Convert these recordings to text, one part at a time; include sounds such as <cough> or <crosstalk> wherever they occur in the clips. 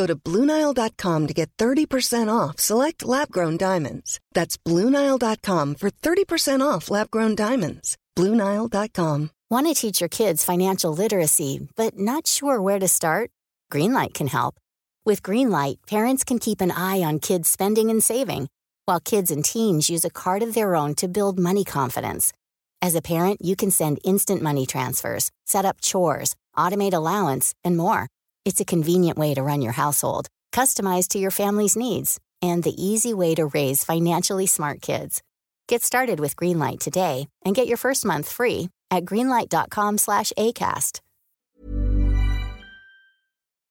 Go to BlueNile.com to get 30% off select lab-grown diamonds. That's BlueNile.com for 30% off lab-grown diamonds. BlueNile.com. Want to teach your kids financial literacy, but not sure where to start? Greenlight can help. With Greenlight, parents can keep an eye on kids' spending and saving, while kids and teens use a card of their own to build money confidence. As a parent, you can send instant money transfers, set up chores, automate allowance, and more. It's a convenient way to run your household, customized to your family's needs, and the easy way to raise financially smart kids. Get started with Greenlight today and get your first month free at greenlight.com slash ACAST.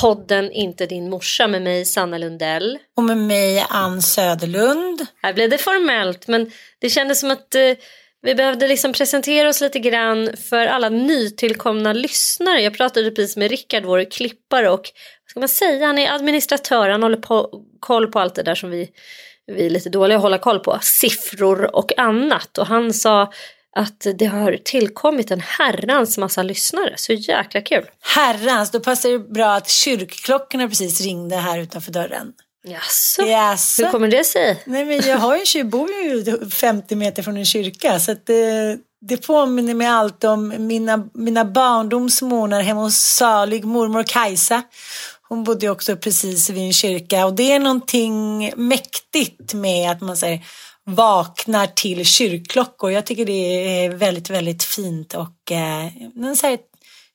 podden Inte din morsa med mig Sanna Lundell. Och med mig Ann Söderlund. Här blev det formellt men det kändes som att eh, vi behövde liksom presentera oss lite grann för alla nytillkomna lyssnare. Jag pratade precis med Rickard, vår klippare och vad ska man säga, han är administratör, han håller på, koll på allt det där som vi, vi är lite dåliga att hålla koll på, siffror och annat. Och han sa att det har tillkommit en herrans massa lyssnare. Så jäkla kul. Herrans, då passar det bra att kyrkklockorna precis ringde här utanför dörren. Jaså? Jaså? Hur kommer det sig? Nej men jag har ju, bor ju 50 meter från en kyrka så att det, det påminner mig allt om mina, mina barndomsmånader hemma hos salig mormor Kajsa. Hon bodde också precis vid en kyrka och det är någonting mäktigt med att man säger vaknar till kyrkklockor. Jag tycker det är väldigt, väldigt fint och eh, en så här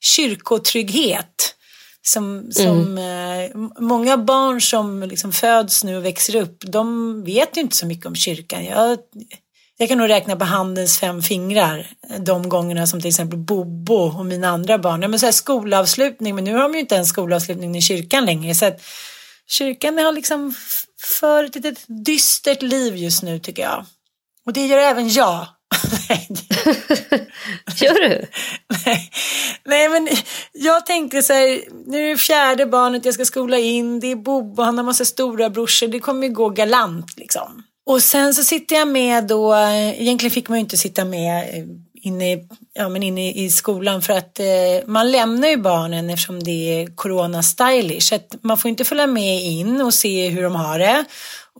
kyrkotrygghet Som, som eh, många barn som liksom föds nu och växer upp, de vet ju inte så mycket om kyrkan. Jag, jag kan nog räkna på handens fem fingrar de gångerna som till exempel Bobo och mina andra barn. Ja, men så här skolavslutning, men nu har de ju inte ens skolavslutning i kyrkan längre. Så att kyrkan har liksom fört ett, ett dystert liv just nu tycker jag. Och det gör även jag. <laughs> <laughs> Gör du? Nej. Nej, men jag tänkte så här, nu är det fjärde barnet jag ska skola in, det är Bobo, han har massa stora brorsor, det kommer ju gå galant liksom. Och sen så sitter jag med då, egentligen fick man ju inte sitta med inne, ja, men inne i skolan för att eh, man lämnar ju barnen eftersom det är corona stylish. Att man får inte följa med in och se hur de har det.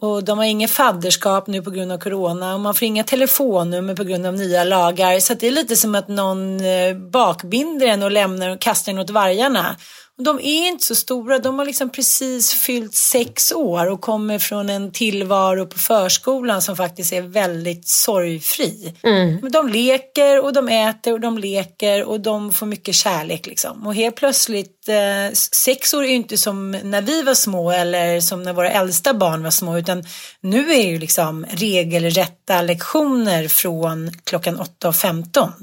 Och de har inget fadderskap nu på grund av corona och man får inga telefonnummer på grund av nya lagar. Så det är lite som att någon eh, bakbinder en och lämnar och kastar en åt vargarna. De är inte så stora, de har liksom precis fyllt sex år och kommer från en tillvaro på förskolan som faktiskt är väldigt sorgfri. Mm. De leker och de äter och de leker och de får mycket kärlek liksom. Och helt plötsligt, eh, sex år är ju inte som när vi var små eller som när våra äldsta barn var små utan nu är det ju liksom regelrätta lektioner från klockan 8 och 15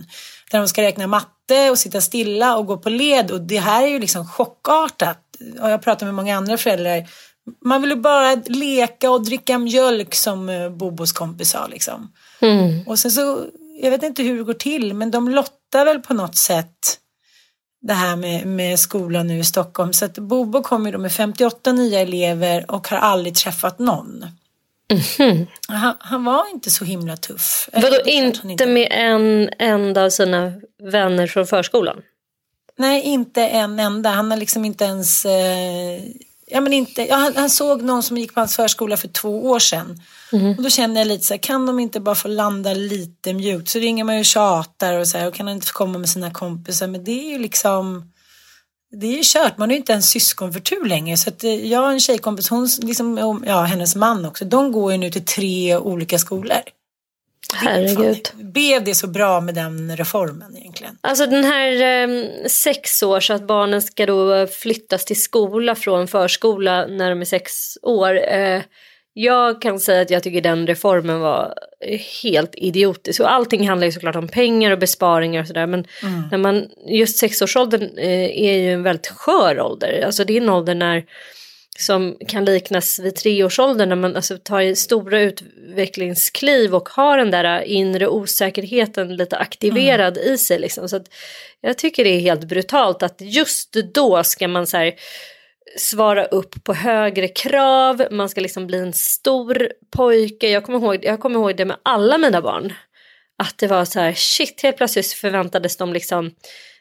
där de ska räkna matte och sitta stilla och gå på led och det här är ju liksom chockartat. Och jag pratar med många andra föräldrar. Man vill ju bara leka och dricka mjölk som eh, Bobos kompis sa liksom. Mm. Och sen så, jag vet inte hur det går till, men de lottar väl på något sätt det här med, med skolan nu i Stockholm. Så att Bobo kommer då med 58 nya elever och har aldrig träffat någon. Mm. Han, han, var inte så himla tuff. Vadå inte, inte med en enda av sina vänner från förskolan? Nej, inte en enda. Han har liksom inte ens... Eh, ja, men inte, ja, han, han, såg någon som gick på hans förskola för två år sedan. Mm. Och då kände jag lite så här, kan de inte bara få landa lite mjukt? Så ringer man ju och tjatar och så här, och kan han inte få komma med sina kompisar? Men det är ju liksom det är kört, man är ju inte ens syskonförtur längre. Så att eh, jag har en tjejkompis, hon, liksom, ja, hennes man också, de går ju nu till tre olika skolor. Herregud. Blev det så bra med den reformen egentligen? Alltså den här eh, sex år så att barnen ska då flyttas till skola från förskola när de är sex år. Eh, jag kan säga att jag tycker den reformen var helt idiotisk. Och allting handlar ju såklart om pengar och besparingar och sådär. Men mm. när man, just sexårsåldern eh, är ju en väldigt skör ålder. Alltså det är en ålder när, som kan liknas vid treårsåldern när man alltså, tar stora utvecklingskliv och har den där inre osäkerheten lite aktiverad mm. i sig. Liksom. Så jag tycker det är helt brutalt att just då ska man så här, svara upp på högre krav, man ska liksom bli en stor pojke. Jag kommer ihåg, jag kommer ihåg det med alla mina barn. Att det var så här, shit, helt plötsligt förväntades de liksom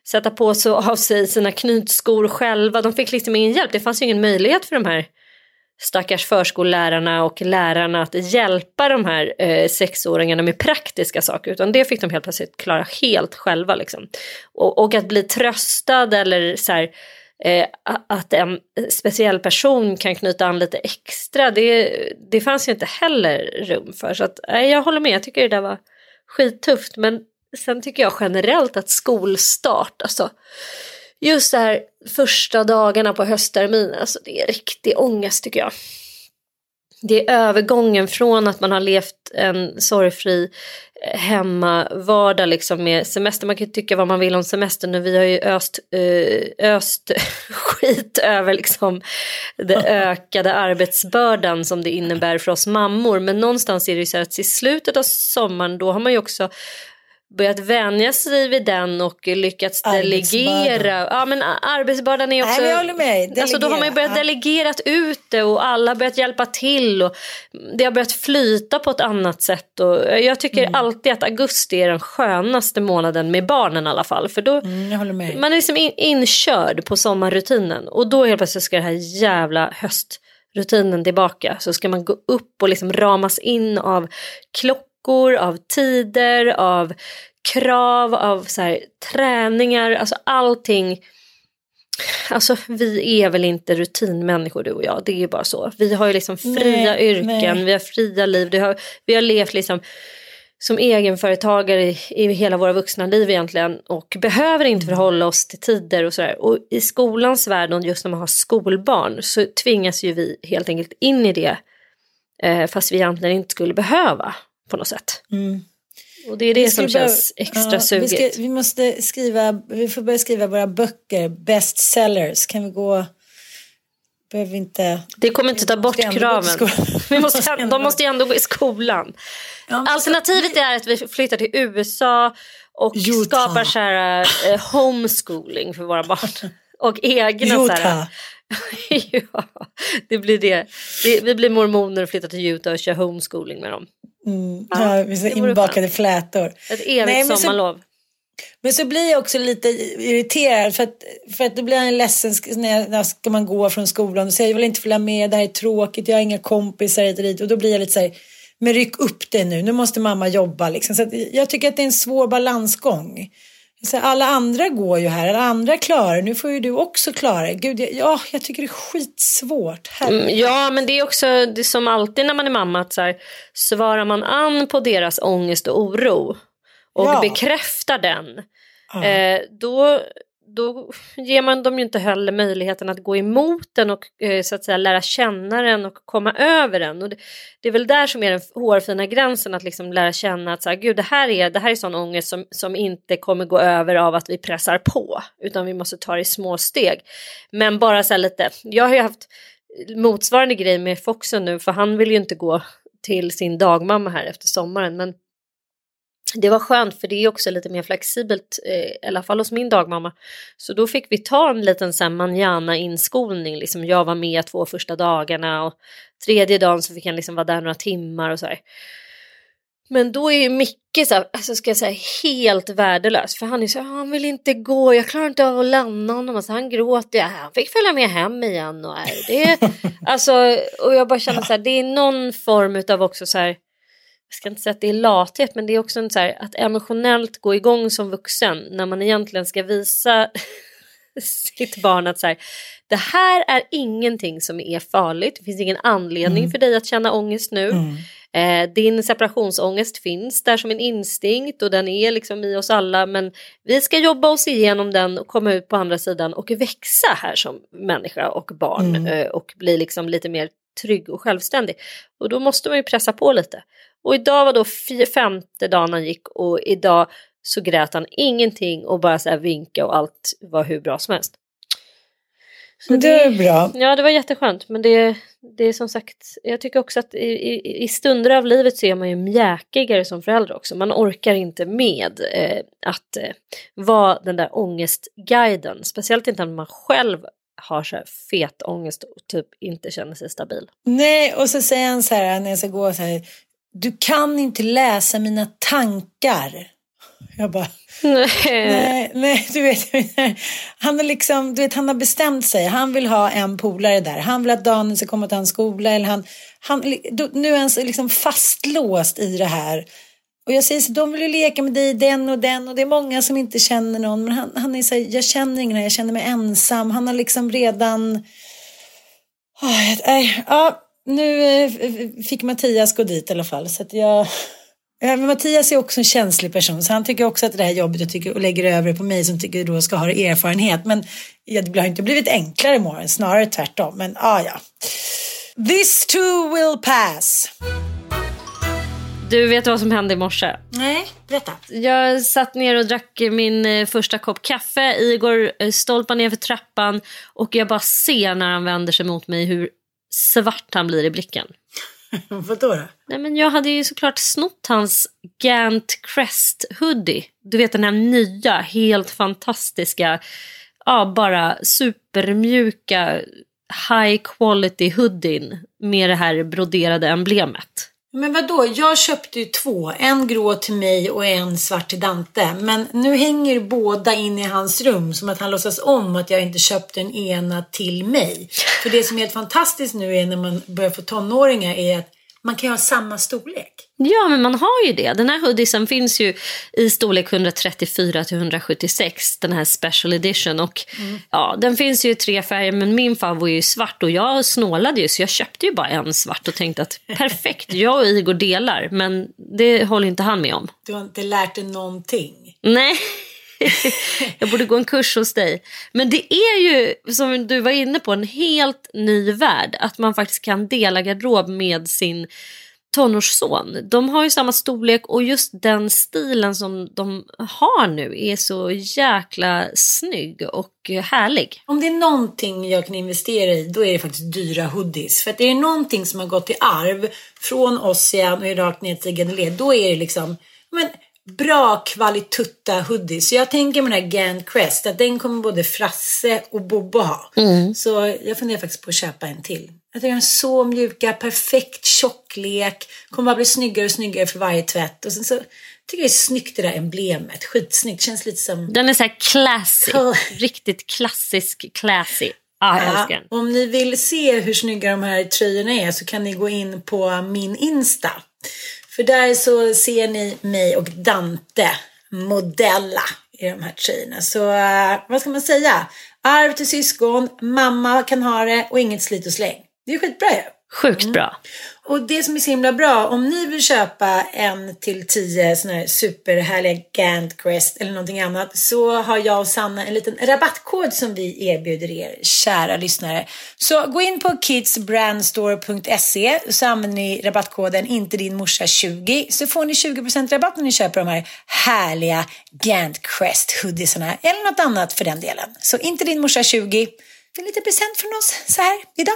sätta på sig av sig sina knytskor själva. De fick liksom ingen hjälp, det fanns ju ingen möjlighet för de här stackars förskollärarna och lärarna att hjälpa de här eh, sexåringarna med praktiska saker utan det fick de helt plötsligt klara helt själva liksom. Och, och att bli tröstad eller så här, eh, att en speciell person kan knyta an lite extra, det, det fanns ju inte heller rum för. Så att, eh, jag håller med, jag tycker det där var skittufft. Men sen tycker jag generellt att skolstart, alltså just det här första dagarna på höstterminen, alltså det är riktig ångest tycker jag det är övergången från att man har levt en sorgfri eh, hemmavardag liksom med semester. Man kan tycka vad man vill om semester nu. Vi har ju öst, eh, öst <laughs> skit över liksom det <laughs> ökade arbetsbördan som det innebär för oss mammor. Men någonstans är det ju så att i slutet av sommaren då har man ju också börjat vänja sig vid den och lyckats delegera. Ja men arbetsbördan är också... Nej, jag håller med. Alltså, då har man börjat ja. delegerat ut det och alla har börjat hjälpa till och det har börjat flyta på ett annat sätt. Och jag tycker mm. alltid att augusti är den skönaste månaden med barnen i alla fall. För då mm, man är liksom in, inkörd på sommarrutinen och då helt plötsligt ska det här jävla höstrutinen tillbaka. Så ska man gå upp och liksom ramas in av klockan veckor, av tider, av krav, av så här, träningar, alltså allting. Alltså vi är väl inte rutinmänniskor du och jag, det är ju bara så. Vi har ju liksom fria nej, yrken, nej. vi har fria liv, har, vi har levt liksom som egenföretagare i, i hela våra vuxna liv egentligen och behöver inte förhålla oss till tider och sådär. Och i skolans värld och just när man har skolbarn så tvingas ju vi helt enkelt in i det eh, fast vi egentligen inte skulle behöva på något sätt. Mm. Och det är det som känns extra ja, sugigt. Vi, ska, vi måste skriva, vi får börja skriva våra böcker, bestsellers. Kan vi gå, behöver vi inte. Det kommer inte ta bort kraven. Vi måste, <laughs> <laughs> de måste ju ändå gå i skolan. Alternativet är att vi flyttar till USA och Utah. skapar så här, eh, homeschooling för våra barn. <laughs> Och egna så här, Utah. ja, det blir det. Vi, vi blir mormoner och flyttar till Utah och kör homeschooling med dem. Mm, Ja, vi så inbakade flätor. Ett evigt Nej, men så- sommarlov. Men så blir jag också lite irriterad för att, för att då blir jag ledsen när, jag, när ska man gå från skolan och säger jag vill inte följa med, det här är tråkigt, jag har inga kompisar hit och dit. Och då blir jag lite så här, men ryck upp det nu, nu måste mamma jobba liksom. Så jag tycker att det är en svår balansgång. Så alla andra går ju här, alla andra klarar nu får ju du också klara. Gud, jag, ja, jag tycker det är skitsvårt. Mm, Ja, men det är också det är som alltid när man är mamma att så här, svarar man an på deras ångest och oro och Ja. bekräftar den, Ja. eh, då, då ger man dem ju inte heller möjligheten att gå emot den och eh, så att säga lära känna den och komma över den. Och det, det är väl där som är den hårfina gränsen att liksom lära känna att så här, Gud, det här är, det här är sån ångest som, som inte kommer gå över av att vi pressar på utan vi måste ta det i små steg. Men bara så här lite, jag har ju haft motsvarande grej med Foxen nu för han vill ju inte gå till sin dagmamma här efter sommaren men det var skönt för det är också lite mer flexibelt, eh, i alla fall hos min dagmamma. Så då fick vi ta en liten så manjana inskolning, liksom jag var med två första dagarna och tredje dagen så fick han liksom vara där några timmar och så här. Men då är ju Micke så här, alltså ska jag säga helt värdelös för han är så här, han vill inte gå, jag klarar inte av att lämna honom. Alltså han gråter, ja, han fick följa med hem igen och är det, <laughs> alltså, och jag bara känner så här, det är någon form utav också så här, ska inte säga att det är lathet, men det är också en så här, att emotionellt gå igång som vuxen när man egentligen ska visa <laughs> sitt barn att så här, det här är ingenting som är farligt, det finns ingen anledning för dig att känna ångest nu. Eh, din separationsångest finns där som en instinkt och den är liksom i oss alla men vi ska jobba oss igenom den och komma ut på andra sidan och växa här som människa och barn eh, och bli liksom lite mer trygg och självständig. Och då måste man ju pressa på lite. Och idag var då femte dagen han gick och idag så grät han ingenting och bara så här vinka och allt var hur bra som helst. Så Det är bra. Ja, det var jätteskönt. Men det, det är som sagt, jag tycker också att i, i, i stunder av livet så är man ju mjäkigare som förälder också. Man orkar inte med eh, att eh, vara den där ångestguiden. Speciellt inte när man själv har så här fet ångest och typ inte känner sig stabil. Nej, och så säger han så här när jag ska gå så här. Du kan inte läsa mina tankar. Jag bara, nej, nej, du vet. Han, är liksom, du vet, han har bestämt sig. Han vill ha en polare där. Han vill att Daniel ska komma till hans skola. Eller han, han, nu är han liksom fastlåst i det här. Och jag säger så de vill ju leka med dig, den och den. Och det är många som inte känner någon. Men han, han är så här, jag känner ingen här, jag känner mig ensam. Han har liksom redan... Oh, jag- ja, nu eh, fick Mattias gå dit i alla fall. Så att jag... Men Mattias är också en känslig person så han tycker också att det här jobbet och, tycker, och lägger över det på mig som tycker då ska ha erfarenhet. Men ja, det har inte blivit enklare imorgon, snarare tvärtom. Men ah, ja, This too will pass. Du vet vad som hände i morse? Nej, berätta. Jag satt ner och drack min eh, första kopp kaffe. Igor eh, stolpar ner för trappan och jag bara ser när han vänder sig mot mig hur svart han blir i blicken. <laughs> Vadå då? Nej, men jag hade ju såklart snott hans Gant Crest hoodie. Du vet den här nya, helt fantastiska, ja bara supermjuka high quality hoodien med det här broderade emblemet. Men vadå, jag köpte ju två. En grå till mig och en svart till Dante. Men nu hänger båda in i hans rum som att han låtsas om att jag inte köpte den ena till mig. För det som är helt fantastiskt nu är när man börjar få tonåringar är att man kan ju ha samma storlek. Ja, men man har ju det. Den här hoodiesen finns ju i storlek 134 till 176, den här special edition. Och ja, den finns ju i tre färger, men min favorit är ju svart och jag snålade ju så jag köpte ju bara en svart och tänkte att <laughs> perfekt, jag och Igor delar. Men Det håller inte han med om. Du har inte lärt dig någonting. Nej, <laughs> jag borde gå en kurs hos dig. Men det är ju, som du var inne på, en helt ny värld. Att man faktiskt kan dela garderob med sin tonårsson. De har ju samma storlek och just den stilen som de har nu är så jäkla snygg och härlig. Om det är någonting jag kan investera i då är det faktiskt dyra hoodies. För att är det någonting som har gått i arv från Ossian och rakt ner till Gandelé. Då är det liksom men, bra kvalitutta hoodies. Så jag tänker med den här Gant Crest att den kommer både Frasse och Bobo ha. Mm. Så jag funderar faktiskt på att köpa en till. Jag tycker de är så mjuka, perfekt tjocklek. Kommer bara bli snyggare och snyggare för varje tvätt. Och sen så tycker jag det är snyggt det där emblemet. Skitsnyggt. Känns lite som... Den är så här classy. Riktigt klassisk classy. Ah, jag älskar den. om ni vill se hur snygga de här tröjorna är så kan ni gå in på min Insta. För där så ser ni mig och Dante modella i de här tröjorna. Så eh, vad ska man säga? Arv till syskon, mamma kan ha det och inget slit och släng. Det är skitbra ju. Sjukt bra. Och det som är så himla bra, om ni vill köpa en till tio sådana här superhärliga Gant Crest eller någonting annat så har jag och Sanna en liten rabattkod som vi erbjuder er, kära lyssnare. Så gå in på kidsbrandstore.se så använder ni rabattkoden inte din morsa 20 så får ni 20% rabatt när ni köper de här härliga Gant Crest hoodiesarna eller något annat för den delen. Så inte din morsa 20. Det är lite present från oss så här idag.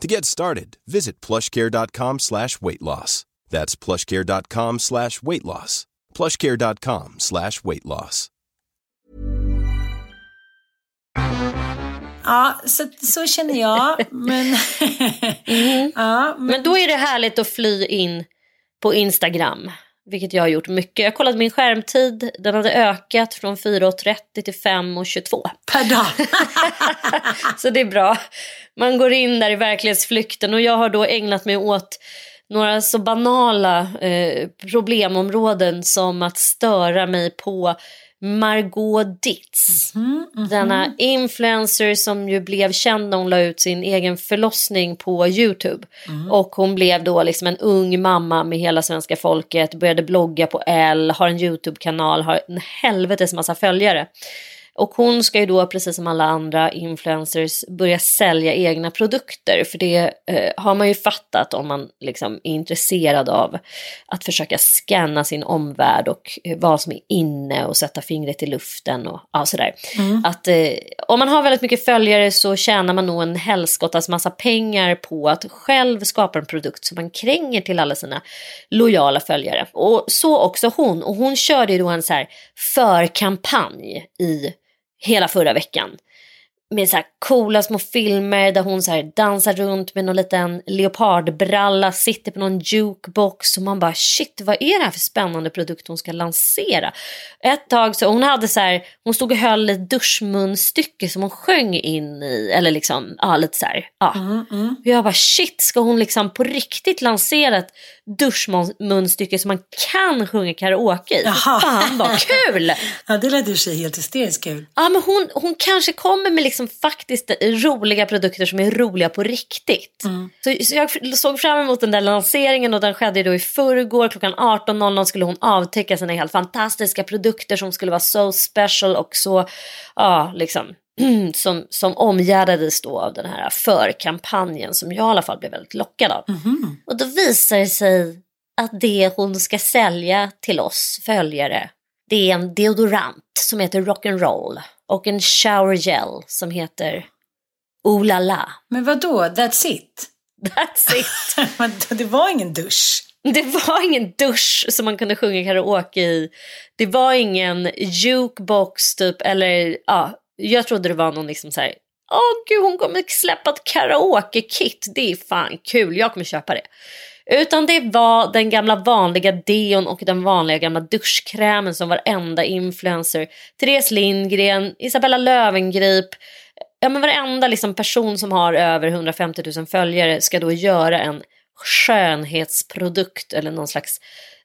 To get started, visit plushcare.com slash weight loss. That's plushcare.com slash weight loss. plushcare.com slash weight loss. Ja, så, så känner jag. Men, <laughs> <laughs> ja, men, Men då är det härligt att fly in på Instagram. Vilket jag har gjort mycket. Jag har kollat min skärmtid. Den hade ökat från 4.30 till 5.22. per dag. <laughs> Så det är bra. Man går in där i verklighetsflykten och jag har då ägnat mig åt några så banala eh, problemområden som att störa mig på Margot Ditz. Denna influencer som ju blev känd när hon la ut sin egen förlossning på Youtube. Och hon blev då liksom en ung mamma med hela svenska folket, började blogga på L, har en Youtube-kanal, har en helvetes massa följare. Och hon ska ju då, precis som alla andra influencers, börja sälja egna produkter. För det eh, har man ju fattat om man liksom är intresserad av att försöka scanna sin omvärld och eh, vad som är inne och sätta fingret i luften och ja, sådär. Att eh, om man har väldigt mycket följare så tjänar man nog en helskottas massa pengar på att själv skapa en produkt som man kränger till alla sina lojala följare. Och så också hon. Och hon körde ju då en så här förkampanj i hela förra veckan. Med så här coola små filmer där hon så här dansar runt med någon liten leopardbralla, sitter på någon jukebox och man bara shit vad är det här för spännande produkt hon ska lansera? Ett tag så hon hade så här, hon stod och höll ett duschmunstycke som hon sjöng in i, eller liksom, ja lite så här, ja. Mm, Och jag bara shit, ska hon liksom på riktigt lansera ett duschmunstycke som man kan sjunga karaoke i? Jaha. Fan vad kul! <laughs> Ja, det lät i sig helt hysteriskt kul. Ja, men hon, hon kanske kommer med liksom faktiskt roliga produkter som är roliga på riktigt. Så, så jag såg fram emot den där lanseringen och den skedde då i förrgår. Klockan 18.00 skulle hon avtäcka sina helt fantastiska produkter som skulle vara so special och så, ja, liksom <clears throat> som, som omgärdades då av den här förkampanjen som jag i alla fall blev väldigt lockad av. Och då visar det sig att det hon ska sälja till oss följare det är en deodorant som heter Rock'n'Roll och en shower gel som heter Ooh La La. Men vad då? That's it? That's it. <laughs> Det var ingen dusch. Det var ingen dusch som man kunde sjunga karaoke i. Det var ingen jukebox typ eller ja, jag trodde det var någon liksom så här. Åh gud hon kommer släppa ett karaoke-kit, det är fan kul, jag kommer köpa det. Utan det var den gamla vanliga deon och den vanliga gamla duschkrämen som varenda influencer, Therese Lindgren, Isabella Lövengrip, ja men varenda liksom person som har över 150 000 följare ska då göra en skönhetsprodukt eller någon slags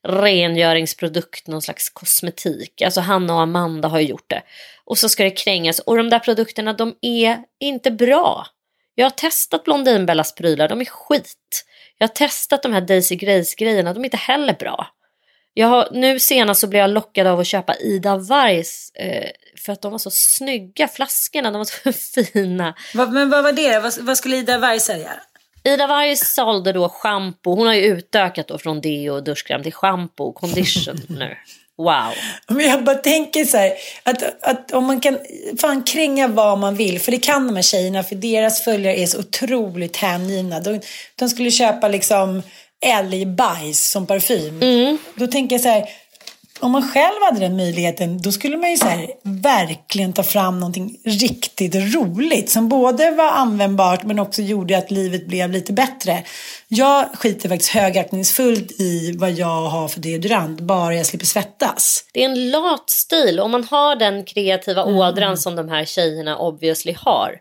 rengöringsprodukt, någon slags kosmetik. Alltså Hanna och Amanda har ju gjort det. Och så ska det krängas. Och de där produkterna de är inte bra. Jag har testat Blondinbellas prylar, de är skit. Jag har testat de här Daisy Grace-grejerna, de är inte heller bra. Jag har, nu senast så blev jag lockad av att köpa Ida Vargs eh, för att de var så snygga, flaskorna, de var så <laughs> fina. Men vad var det? Vad, vad skulle Ida Warg sälja? Ida Varg sålde då shampoo, hon har ju utökat då från deo och duschkräm till shampoo och conditioner. <laughs> Wow. Men jag bara tänker så här, att, att om man kan fan kränga vad man vill, för det kan de här tjejerna, för deras följare är så otroligt hängivna. De, de skulle köpa liksom älgbajs som parfym. Då tänker jag så här, om man själv hade den möjligheten, då skulle man ju så här, verkligen ta fram någonting riktigt roligt som både var användbart men också gjorde att livet blev lite bättre. Jag skiter faktiskt högaktningsfullt i vad jag har för deodorant, bara jag slipper svettas. Det är en lat stil. Om man har den kreativa ådran som de här tjejerna obviously har.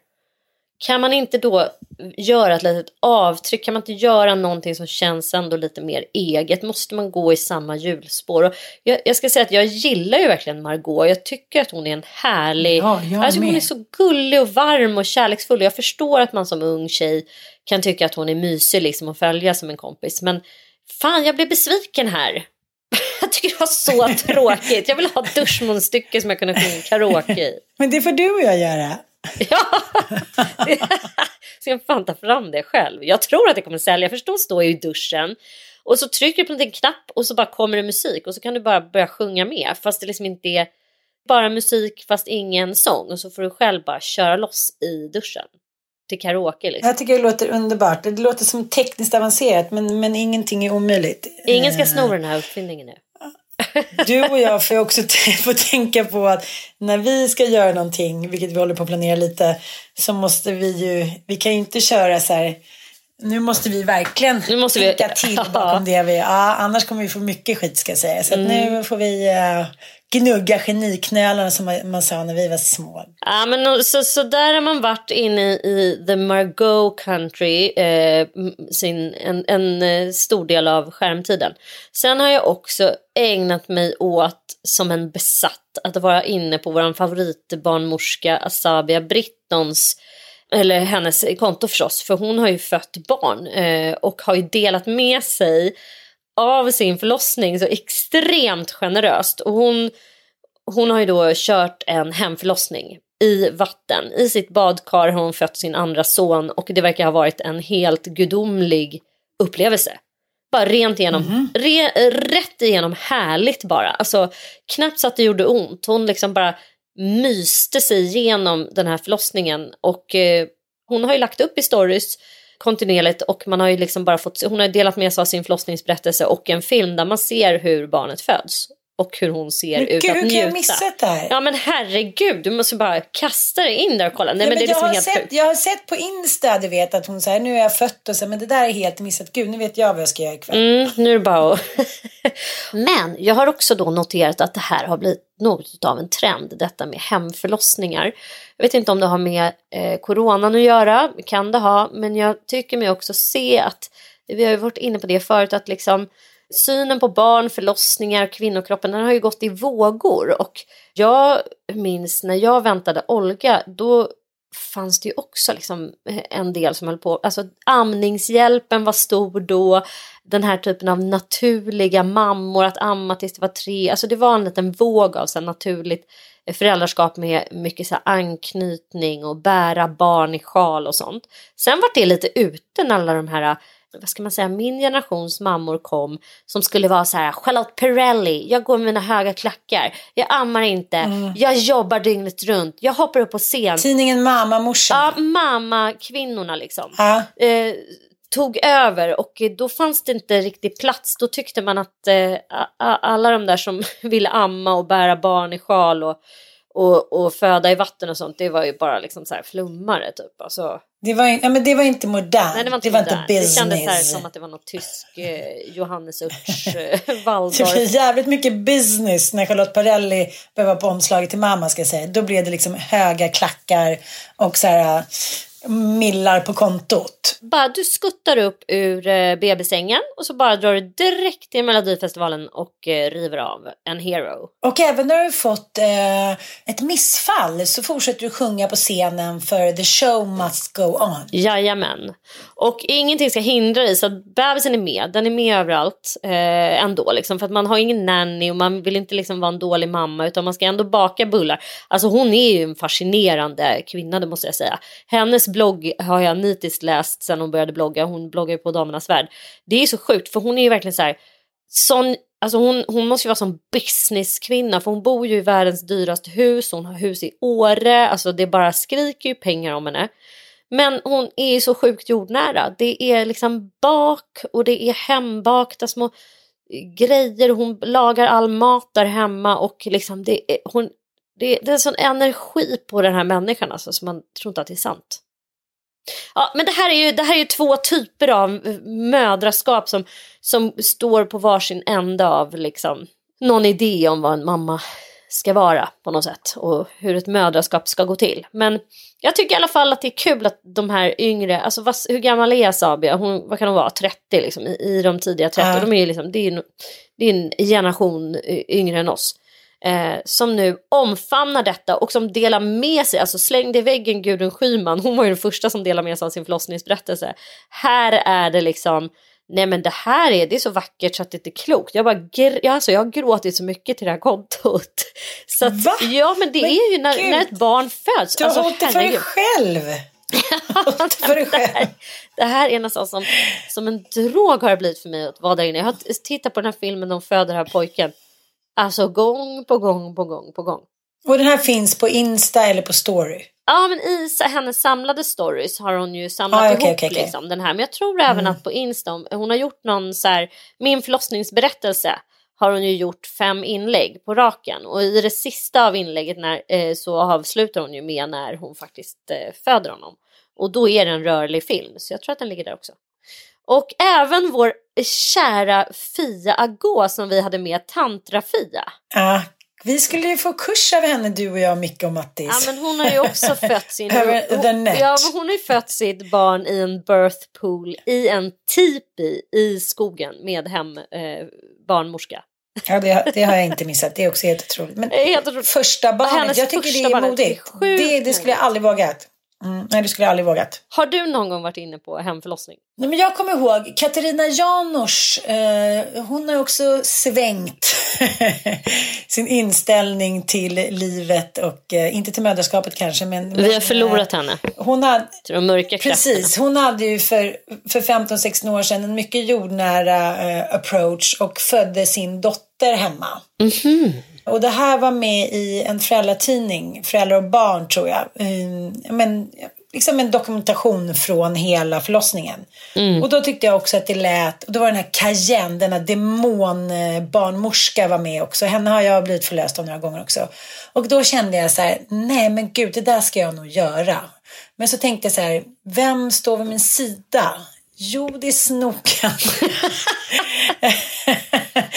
Kan man inte då göra ett litet avtryck? Kan man inte göra någonting som känns ändå lite mer eget? Måste man gå i samma hjulspår? Och jag, jag ska säga att jag gillar ju verkligen Margot. Jag tycker att hon är en härlig... Ja, jag alltså, hon är så gullig och varm och kärleksfull. Jag förstår att man som ung tjej kan tycka att hon är mysig liksom att följa som en kompis. Men fan, jag blev besviken här. <laughs> Jag tycker det var så <laughs> tråkigt. Jag vill ha ett duschmunstycke som jag kunde sjunga karaoke i. Men det får du och jag göra. <laughs> Ja, så jag fan ta fram det själv. Jag tror att det kommer sälja, för då står jag i duschen och så trycker du på en knapp och så bara kommer det musik och så kan du bara börja sjunga med fast det liksom inte är bara musik fast ingen sång och så får du själv bara köra loss i duschen till karaoke liksom. Jag tycker det låter underbart. Det låter som tekniskt avancerat men, men ingenting är omöjligt. Ingen ska Eh, sno den här uppfinningen nu. Du och jag får också <laughs> få tänka på att när vi ska göra någonting, vilket vi håller på att planera lite, så måste vi ju, vi kan ju inte köra så här, nu måste vi verkligen Nu måste vi- tänka till bakom <laughs> det vi, ja, annars kommer vi få mycket skit ska jag säga. Så Mm. nu får vi uh, gnugga geniknölarna som man, sa när vi var små. Ja, men så, så där har man varit inne i the Margot country, eh, sin, en, en eh, stor del av skärmtiden. Sen har jag också ägnat mig åt, som en besatt, att vara inne på vår favoritbarnmorska Asabia Brittons eller hennes konto förstås, för hon har ju fött barn eh, och har ju delat med sig av sin förlossning så extremt generöst. Och hon hon har ju då kört en hemförlossning i vatten. I sitt badkar har hon fött sin andra son och det verkar ha varit en helt gudomlig upplevelse. Bara rent igenom, Mhm. re, rätt igenom härligt bara. Alltså knappt så att det gjorde ont. Hon liksom bara myste sig igenom den här förlossningen och eh, hon har ju lagt upp i stories kontinuerligt och man har ju liksom bara fått, hon har delat med sig av sin förlossningsberättelse och en film där man ser hur barnet föds och hur hon ser Men ut gud, att hur kan njuta. jag missat det här? Ja men herregud, du måste bara kasta dig in där och kolla. Nej, Ja, men det är jag, liksom har helt sett, sjukt. jag har sett på Insta, du vet, att hon säger nu är jag fött och så, men det där är helt missat. Gud, nu vet jag vad jag ska göra ikväll. Mm, nu är det bara att... <laughs> Men jag har också då noterat att det här har blivit något av en trend, detta med hemförlossningar. Jag vet inte om det har med eh, coronan att göra, kan det ha, men jag tycker mig också se att, vi har ju varit inne på det förut, att liksom synen på barn, förlossningar, kvinnokroppen, den har ju gått i vågor. Och jag minns när jag väntade Olga, då fanns det ju också liksom eh, en del som höll på, alltså amningshjälpen var stor då, den här typen av naturliga mammor, att amma tills det var tre, alltså det var en liten våg av så naturligt föräldraskap med mycket så här anknytning och bära barn i sjal och sånt. Sen var det lite ute när alla de här vad ska man säga, min generations mammor kom som skulle vara så här Charlotte Perrelli, jag går med mina höga klackar, jag ammar inte, jag jobbar dygnet runt, jag hoppar upp på scen. Tidningen Mamma Morsan. Ja, mamma-kvinnorna liksom. Ja. Eh, tog över och då fanns det inte riktigt plats. Då tyckte man att eh, alla de där som <laughs> ville amma och bära barn i sjal och, och, och föda i vatten och sånt, det var ju bara liksom så här flummare typ. Alltså, Det, var, in- ja, men det var inte modernt. nej, det var inte, det var inte modernt. Det kändes här business. som att det var något tysk eh, Johannes Urts eh, <laughs> Det Waldorf. blev jävligt mycket business när Charlotte Perrelli vara på omslaget till mamma ska jag säga. Då blev det liksom höga klackar och så här millar på kontot. Bara du skuttar upp ur eh, bebissängen och så bara drar du direkt till Melodifestivalen och eh, river av en hero. Och även när du fått eh, ett missfall så fortsätter du sjunga på scenen för the show must go on. Jajamän. Och ingenting ska hindra dig så att bebisen är med. Den är med överallt eh, ändå. Liksom, för att man har ingen nanny och man vill inte liksom vara en dålig mamma utan man ska ändå baka bullar. Alltså hon är ju en fascinerande kvinna det måste jag säga. Hennes blogg har jag nitiskt läst sen hon började blogga. Hon bloggar ju på Damernas Värld. Det är så sjukt för hon är ju verkligen så här. Sån, alltså hon, hon måste ju vara som businesskvinna för hon bor ju i världens dyraste hus. Hon har hus i Åre. Alltså det bara skriker ju pengar om henne. Men hon är ju så sjukt jordnära. Det är liksom bak och det är hembakta små grejer. Hon lagar all mat där hemma och liksom det är, hon, det, det är en sån energi på den här människan alltså, så man tror inte att det är sant. Ja, men det här är ju, det här är ju två typer av eh, mödraskap som, som står på varsin ände av liksom, någon idé om vad en mamma ska vara på något sätt och hur ett mödraskap ska gå till. Men jag tycker i alla fall att det är kul att de här yngre, alltså vad, hur gammal är Sabia? Hon, vad kan hon vara? 30 liksom, i, i de tidiga 30. Ja. De är liksom, det, är ju, det är en generation y- yngre än oss. Eh, som nu omfamnar detta och som delar med sig, alltså slängde i väggen Gudrun Schyman, hon var ju den första som delade med sig av sin förlossningsberättelse. Här är det liksom, nej men det här är, det är så vackert så att det inte är klokt. Jag, bara, gr- alltså, jag har gråtit så mycket till det här kontot. <laughs> Så att, Va? ja men det Men är ju när, gud. när ett barn föds. Du har Alltså, hållit det för dig själv. <laughs> Det här, det här är nästan som, som en drog har det blivit för mig att vara där inne. Jag har tittat på den här filmen de föder den här pojken. Alltså gång på gång på gång på gång. Och den här finns på Insta eller på story. Ja men i hennes samlade stories har hon ju samlat Ah, okej, ihop okej, okej. Liksom, den här. Men jag tror även att på Insta, hon har gjort någon så här, min förlossningsberättelse har hon ju gjort fem inlägg på raken. Och i det sista av inlägget när, eh, så avslutar hon ju med när hon faktiskt eh, föder honom. Och då är det en rörlig film, så jag tror att den ligger där också. Och även vår kära Fia Agå som vi hade med, Tantra-Fia. Ja, vi skulle ju få kurs av henne, du och jag, Micke och Mattis. Ja, men hon har ju också <laughs> fött sin... Över the hon, net. ja, men hon har ju fött sitt barn i en birth pool i en tipi i skogen med hem eh, barnmorska. Ja, det, har- det har jag inte missat. Det är också helt otroligt. Men helt otroligt. första barnet, jag tycker det är modigt. Det, det skulle jag aldrig vågat. Mm, nej, det skulle jag aldrig vågat. Har du någon gång varit inne på hemförlossning? Nej, men jag kommer ihåg Katarina Janouch. Eh, hon har också svängt <laughs> sin inställning till livet och eh, inte till mödraskapet kanske. Men, Vi har förlorat eh, henne Hon hade, till de mörka krafterna. Precis, hon hade ju för, för 15-16 år sedan en mycket jordnära eh, approach och födde sin dotter hemma. Och det här var med i en föräldratidning, Föräldrar och barn tror jag. Mm, men, liksom en dokumentation från hela förlossningen. Och då tyckte jag också att det lät, och då var den här Cayenne, denna demonbarnmorska var med också. Henne har jag blivit förlöst av några gånger också. Och då kände jag så här, nej men gud, det där ska jag nog göra. Men så tänkte jag så här, vem står vid min sida? Jo, det är snoken. <laughs> <laughs>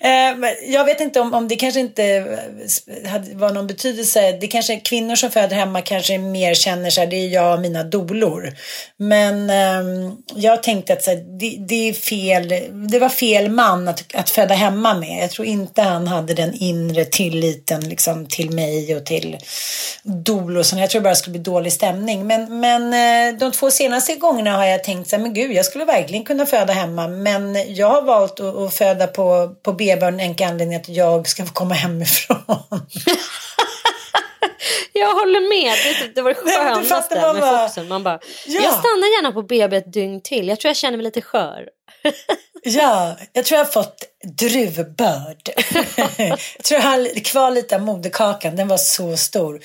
Eh, jag vet inte om, om det kanske inte eh, hade, var någon betydelse. Det kanske är kvinnor som föder hemma kanske mer känner så här, det är jag och mina dolor. Men ehm, jag tänkte att så här, det, det är fel, det var fel man att, att föda hemma med. Jag tror inte han hade den inre tilliten liksom, till mig och till dolorna. Jag tror bara det skulle bli dålig stämning. Men, men eh, de två senaste gångerna har jag tänkt så här, men gud, jag skulle verkligen kunna föda hemma. Men jag har valt att, att föda på, på BB av en enkel anledning att jag ska få komma hemifrån. <laughs> Jag håller med. Det, det var det Nej, skönaste man med bara- Foxen. Man bara, Ja. jag stannar gärna på BB ett dygn till. Jag tror jag känner mig lite skör. Ja, jag tror jag har fått druvbörd. jag tror jag har kvar lite av moderkakan, den var så stor.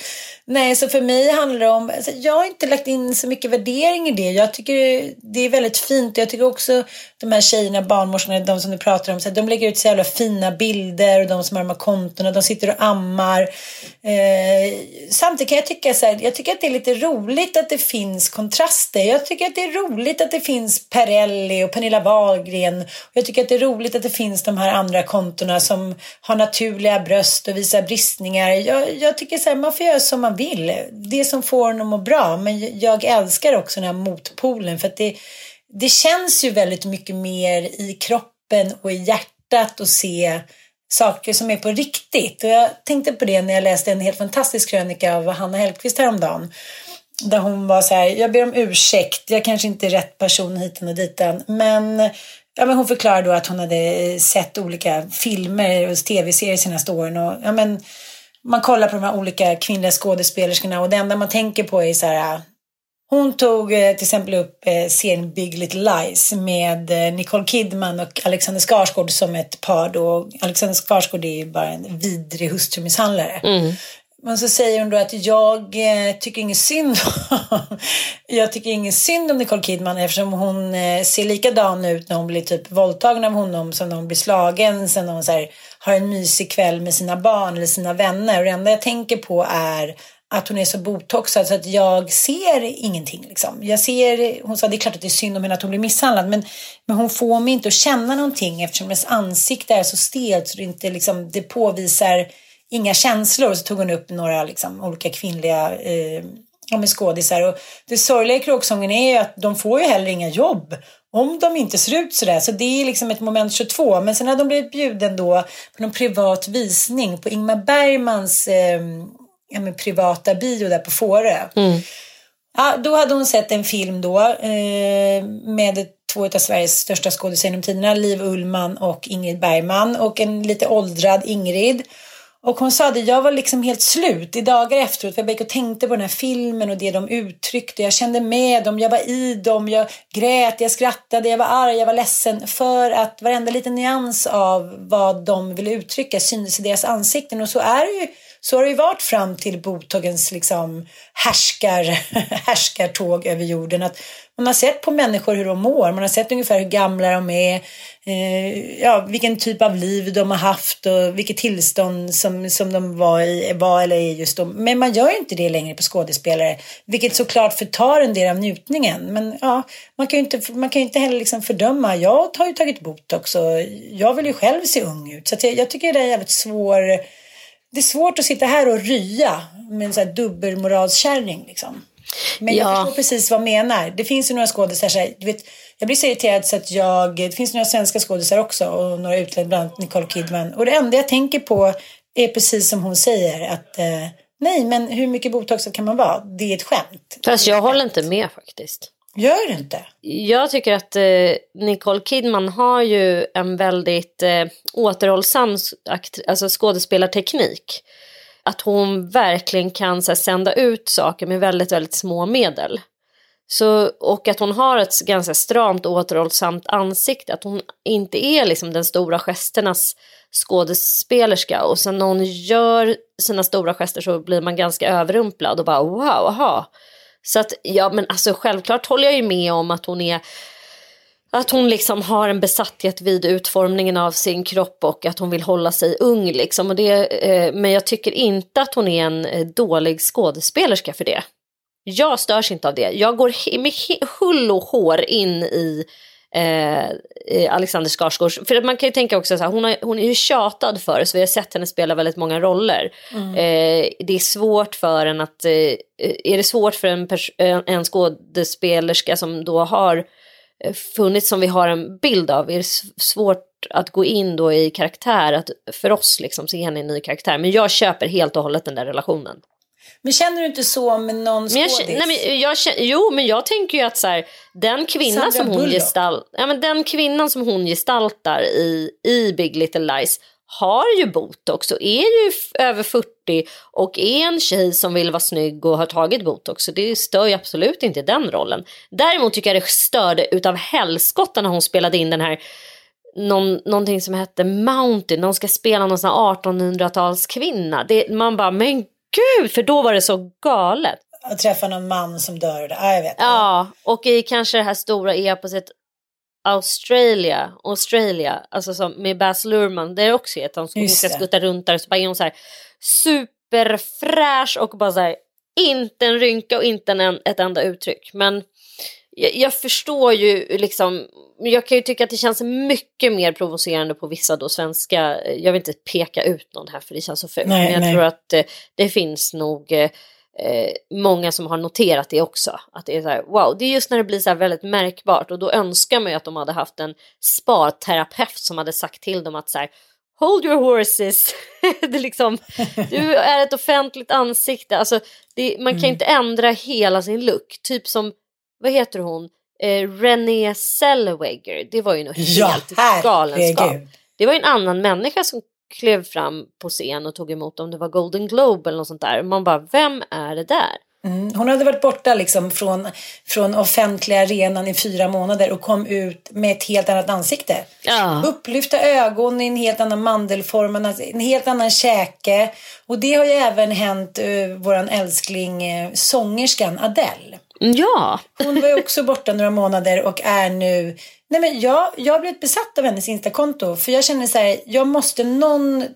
Nej, så för mig handlar det om, alltså, jag har inte lagt in så mycket värdering i det. Jag tycker det är väldigt fint. Jag tycker också de här tjejerna, barnmorskorna, de som du pratar om, så här, de lägger ut så jävla fina bilder och de som har de här kontona, de sitter och ammar. Eh, samtidigt kan jag tycka så här, jag tycker att det är lite roligt att det finns kontraster. Jag tycker att det är roligt att det finns Perelli och Pernilla Wahlgren. Jag tycker att det är roligt att det finns de här andra kontona som har naturliga bröst och visar bristningar. Jag, jag tycker så här, man får göra som man vill. Det som får en att må bra. Men jag älskar också den här motpolen för att det, det känns ju väldigt mycket mer i kroppen och i hjärtat att se saker som är på riktigt. Och jag tänkte på det när jag läste en helt fantastisk krönika av Hanna Hellquist häromdagen. Där hon var så här, jag ber om ursäkt, jag kanske inte är rätt person hiten och ditan. Men, ja, men hon förklarade då att hon hade eh, sett olika filmer och tv-serier senaste åren. Och, ja, men, man kollar på de här olika kvinnliga skådespelerskorna och det enda man tänker på är så här eh, hon tog eh, till exempel upp serien Big Little Lies med Nicole Kidman och Alexander Skarsgård som ett par då. Alexander Skarsgård är ju bara en vidrig hustrumisshandlare. Mm. Men så säger hon då att jag eh, tycker inget synd om <laughs> Jag tycker inget synd om Nicole Kidman eftersom hon eh, ser likadan ut när hon blir typ våldtagen av honom som när hon blir slagen. Sen när hon så här, har en mysig kväll med sina barn eller sina vänner. Och det enda jag tänker på är att hon är så botoxad så att jag ser ingenting. Liksom. Jag ser, hon sa det är klart att det är synd om henne att hon blir misshandlad men, men hon får mig inte att känna någonting eftersom hennes ansikte är så stelt så det, inte, liksom, det påvisar inga känslor. Så tog hon upp några liksom, olika kvinnliga eh, skådisar. Och det sorgliga i kråksången är ju att de får ju heller inga jobb om de inte ser ut sådär. Så det är liksom ett moment 22. Men sen hade de blivit bjuden då på någon privat visning på Ingmar Bergmans eh, ja, privata bio där på Fårö. Ja, då hade hon sett en film då eh, med två av Sveriges största skådespelare genom tiderna, Liv Ullman och Ingrid Bergman och en lite åldrad Ingrid. Och hon sa det, jag var liksom helt slut i dagar efteråt. För jag gick och tänkte på den här filmen och det de uttryckte. Jag kände med dem, jag var i dem, jag grät, jag skrattade, jag var arg, jag var ledsen. För att varenda liten nyans av vad de ville uttrycka syntes i deras ansikten. Och så är det ju. Så har det ju varit fram till Botogens liksom härskar, <laughs> härskartåg över jorden. Att man har sett på människor hur de mår. Man har sett ungefär hur gamla de är. Eh, ja, vilken typ av liv de har haft och vilket tillstånd som, som de var, i, var eller är just då. Men man gör ju inte det längre på skådespelare. Vilket såklart förtar en del av njutningen. Men ja, man kan ju inte, man kan ju inte heller liksom fördöma. Jag har ju tagit botox och jag vill ju själv se ung ut. Så att jag, jag tycker det är jävligt svår det är svårt att sitta här och rya med en sån här dubbelmoralskärring liksom. Men jag Ja. förstår precis vad jag menar. Det finns ju några skådisar, du vet, jag blir så irriterad så att jag, det finns några svenska skådisar också och några utländska, bland annat Nicole Kidman. Och det enda jag tänker på är precis som hon säger att eh, nej, men hur mycket botox kan man vara? Det är ett skämt. Fast jag håller inte med faktiskt. Gör det inte? Jag tycker att eh, Nicole Kidman har ju en väldigt eh, återhållsam alltså skådespelarteknik. Att hon verkligen kan så här, sända ut saker med väldigt, väldigt små medel. Så, och att hon har ett ganska stramt och återhållsamt ansikte. Att hon inte är liksom den stora gesternas skådespelerska. Och sen när hon gör sina stora gester så blir man ganska överrumplad och bara wow, aha. Så att ja men alltså självklart håller jag ju med om att hon är att hon liksom har en besatthet vid utformningen av sin kropp och att hon vill hålla sig ung liksom. Och det, eh, men jag tycker inte att hon är en eh, dålig skådespelerska för det. Jag störs inte av det. Jag går med hull och hår in i eh, Alexander Skarsgårds. För man kan ju tänka också så här, hon, har, hon är ju tjatad för så vi har sett henne spela väldigt många roller. Mm. Eh, det är svårt för en att, eh, är det svårt för en, en skådespelerska som då har eh, funnits som vi har en bild av, är det svårt att gå in då i karaktär, att för oss liksom se henne i en ny karaktär. Men jag köper helt och hållet den där relationen. Men känner du inte så med någon skådis? Men jag, nej, men jag, jo, men jag tänker ju att så här, den kvinnan som hon gestalt, ja, men den kvinnan som hon gestaltar i, i Big Little Lies har ju botox och är ju över 40 och är en tjej som vill vara snygg och har tagit botox. Så det stör ju absolut inte den rollen. Däremot tycker jag det störde utav helskotta när hon spelade in den här någon, någonting som hette Mountain, någon ska spela någon sån 1800-talskvinna. Man bara, men gud, för då var det så galet. Att träffa någon man som dör. Ja, jag vet. Ja, och i kanske det här stora eposet Australia, Australia, alltså som med Baz Luhrmann, det är också att hon ska skutta runt där och så bara är hon så här superfräsch och bara så här, inte en rynka och inte en, ett enda uttryck. Men jag, jag, förstår ju liksom, jag kan ju tycka att det känns mycket mer provocerande på vissa då svenska, jag vill inte peka ut någon här för det känns så fult, men jag nej. tror att eh, det finns nog eh, eh, många som har noterat det också. Att det är så här, wow, det är just när det blir så här väldigt märkbart och då önskar man ju att de hade haft en sparterapeut som hade sagt till dem att så här, hold your horses. <laughs> det liksom, du är ett offentligt ansikte. Alltså, det, man kan mm. inte ändra hela sin look. Typ som vad heter hon, eh, Renée Zellweger, det var ju något ja, helt galenskap. Det var ju en annan människa som klev fram på scen och tog emot om det var Golden Globe eller något sånt där. Man bara, vem är det där? Mm. Hon hade varit borta liksom från, från offentliga arenan i fyra månader och kom ut med ett helt annat ansikte. Ja. Upplyfta ögon i en helt annan mandelform, en helt annan käke. Och det har ju även hänt uh, våran älskling uh, sångerskan Adele. Ja. Hon var också borta några månader och är nu... Nej men jag, jag har blivit besatt av hennes Instakonto. För jag känner så här, jag måste någon... Eh,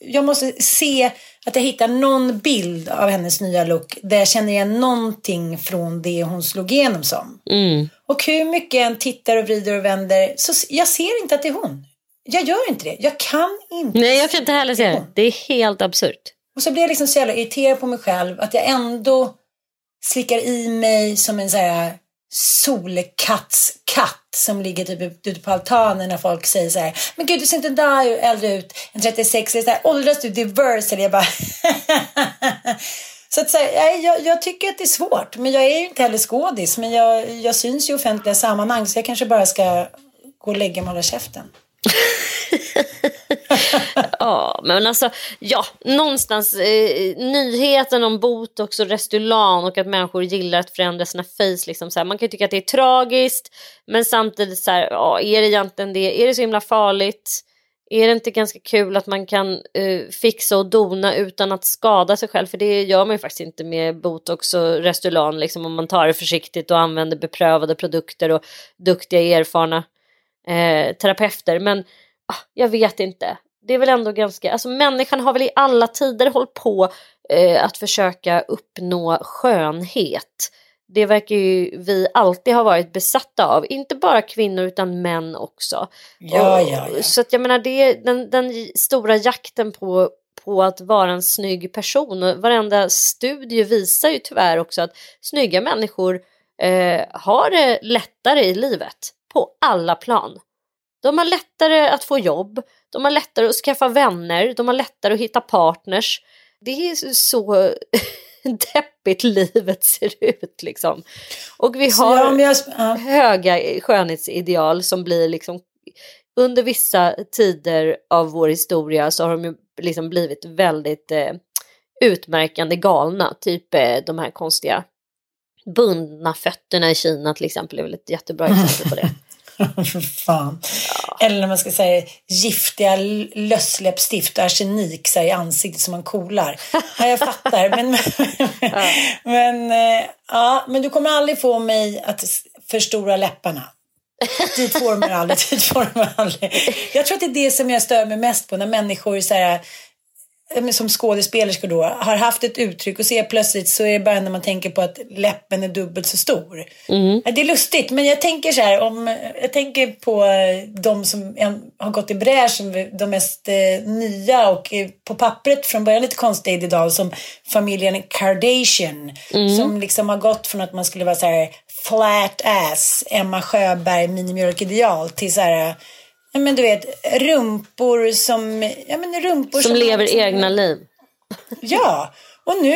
jag måste se att jag hittar någon bild av hennes nya look där jag känner igen någonting från det hon slog igenom som. Mm. Och hur mycket jag än tittar och vrider och vänder så jag ser inte att det är hon. Jag gör inte det. Jag kan inte. Nej, jag kan inte heller se det. Det är helt absurt. Och så blir jag liksom så jävla irriterad på mig själv att jag ändå slickar i mig som en så här solkattskatt som ligger typ ute på altanen när folk säger så här Men gud du ser inte där äldre ut än 36. eller Så här, Åldras du diverse? Eller jag bara <laughs> Så att så säga, jag, jag, tycker att det är svårt. Men jag är ju inte heller skådis. Men jag, jag syns i offentliga sammanhang. Så jag kanske bara ska gå och lägga mig och hålla käften. <laughs> <laughs> ja, men alltså, ja, någonstans eh, nyheten om botox och Restylane och att människor gillar att förändra sina face. Liksom, så här, man kan tycka att det är tragiskt, men samtidigt så här, ja, är det egentligen det? Är det så himla farligt? Är det inte ganska kul att man kan eh, fixa och dona utan att skada sig själv? För det gör man ju faktiskt inte med botox och Restylane, liksom, om man tar det försiktigt och använder beprövade produkter och duktiga erfarna eh, terapeuter. Men jag vet inte. Det är väl ändå ganska, alltså människan har väl i alla tider hållit på eh, att försöka uppnå skönhet. Det verkar ju vi alltid ha varit besatta av, inte bara kvinnor utan män också. Ja, ja, ja. Så att jag menar, det är den, den stora jakten på, på att vara en snygg person och varenda studie visar ju tyvärr också att snygga människor eh, har det lättare i livet på alla plan. De har lättare att få jobb, de har lättare att skaffa vänner, de har lättare att hitta partners. Det är så <laughs> deppigt livet ser ut liksom. Och vi har jag, ja. höga skönhetsideal som blir liksom under vissa tider av vår historia så har de ju liksom blivit väldigt eh, utmärkande galna. Typ eh, de här konstiga bundna fötterna i Kina till exempel är väl ett jättebra exempel på det. <laughs> <laughs> För fan. Eller när man ska säga giftiga lössläppstift och arsenik i ansiktet som man kolar. Ja, jag fattar. Men, <laughs> men, eh, ja, men du kommer aldrig få mig att förstora läpparna. Dit får man aldrig. <laughs> Dit får man aldrig. Jag tror att det är det som jag stör mig mest på när människor så här, ja, som skådespelerskor då har haft ett uttryck och ser plötsligt så är det bara när man tänker på att läppen är dubbelt så stor. Ja, Det är lustigt men jag tänker så här om jag tänker på eh, de som har gått i bräschen, de mest eh, nya och eh, på pappret från början lite konstiga idag som familjen Kardashian som liksom har gått från att man skulle vara så här flat ass, Emma Sjöberg, minimjölkideal till så här Ja men du vet, rumpor som... Ja, men rumpor Som lever egna liv. Ja, och nu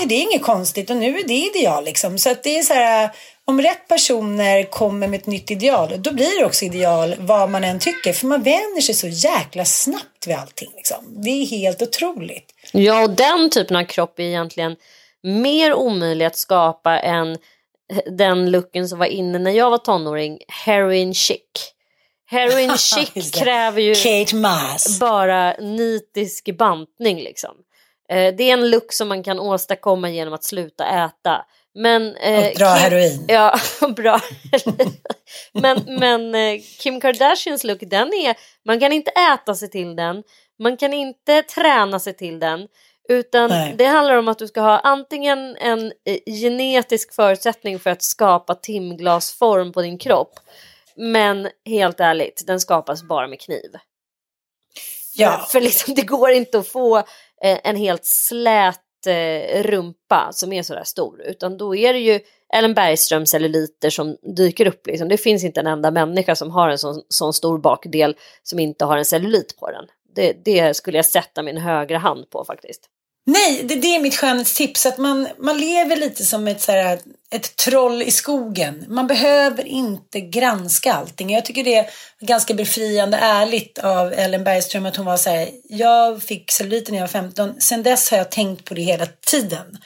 är det inget konstigt och nu är det ideal liksom. Så att det är så här, om rätt personer kommer med ett nytt ideal, då blir det också ideal vad man än tycker. För man vänjer sig så jäkla snabbt vid allting liksom. Det är helt otroligt. Ja, och den typen av kropp är egentligen mer omöjlig att skapa än den looken som var inne när jag var tonåring, heroin chic. Heroin <laughs> chic kräver ju Kate Moss. bara nitisk bantning liksom. Eh, det är en look som man kan åstadkomma genom att sluta äta. Men, eh, Och dra heroin. Ja, <laughs> bra. men men eh, Kim Kardashians look, den är, man kan inte äta sig till den, man kan inte träna sig till den. Utan Nej. det handlar om att du ska ha antingen en eh, genetisk förutsättning för att skapa timglasform på din kropp. Men helt ärligt, den skapas bara med kniv. Ja. För liksom, <laughs> det går inte att få eh, en helt slät eh, rumpa som är sådär stor. Utan då är det ju Ellen Bergström celluliter som dyker upp. Liksom. Det finns inte en enda människa som har en sån, sån stor bakdel som inte har en cellulit på den. Det, det skulle jag sätta min högra hand på faktiskt. Nej, det, det är mitt skönhetstips. Att man, man lever lite som ett, så här, ett troll i skogen. Man behöver inte granska allting. Jag tycker det är ganska befriande ärligt av Ellen Bergström att hon var så här. Jag fick celluliten när jag var 15. Sen dess har jag tänkt på det hela tiden.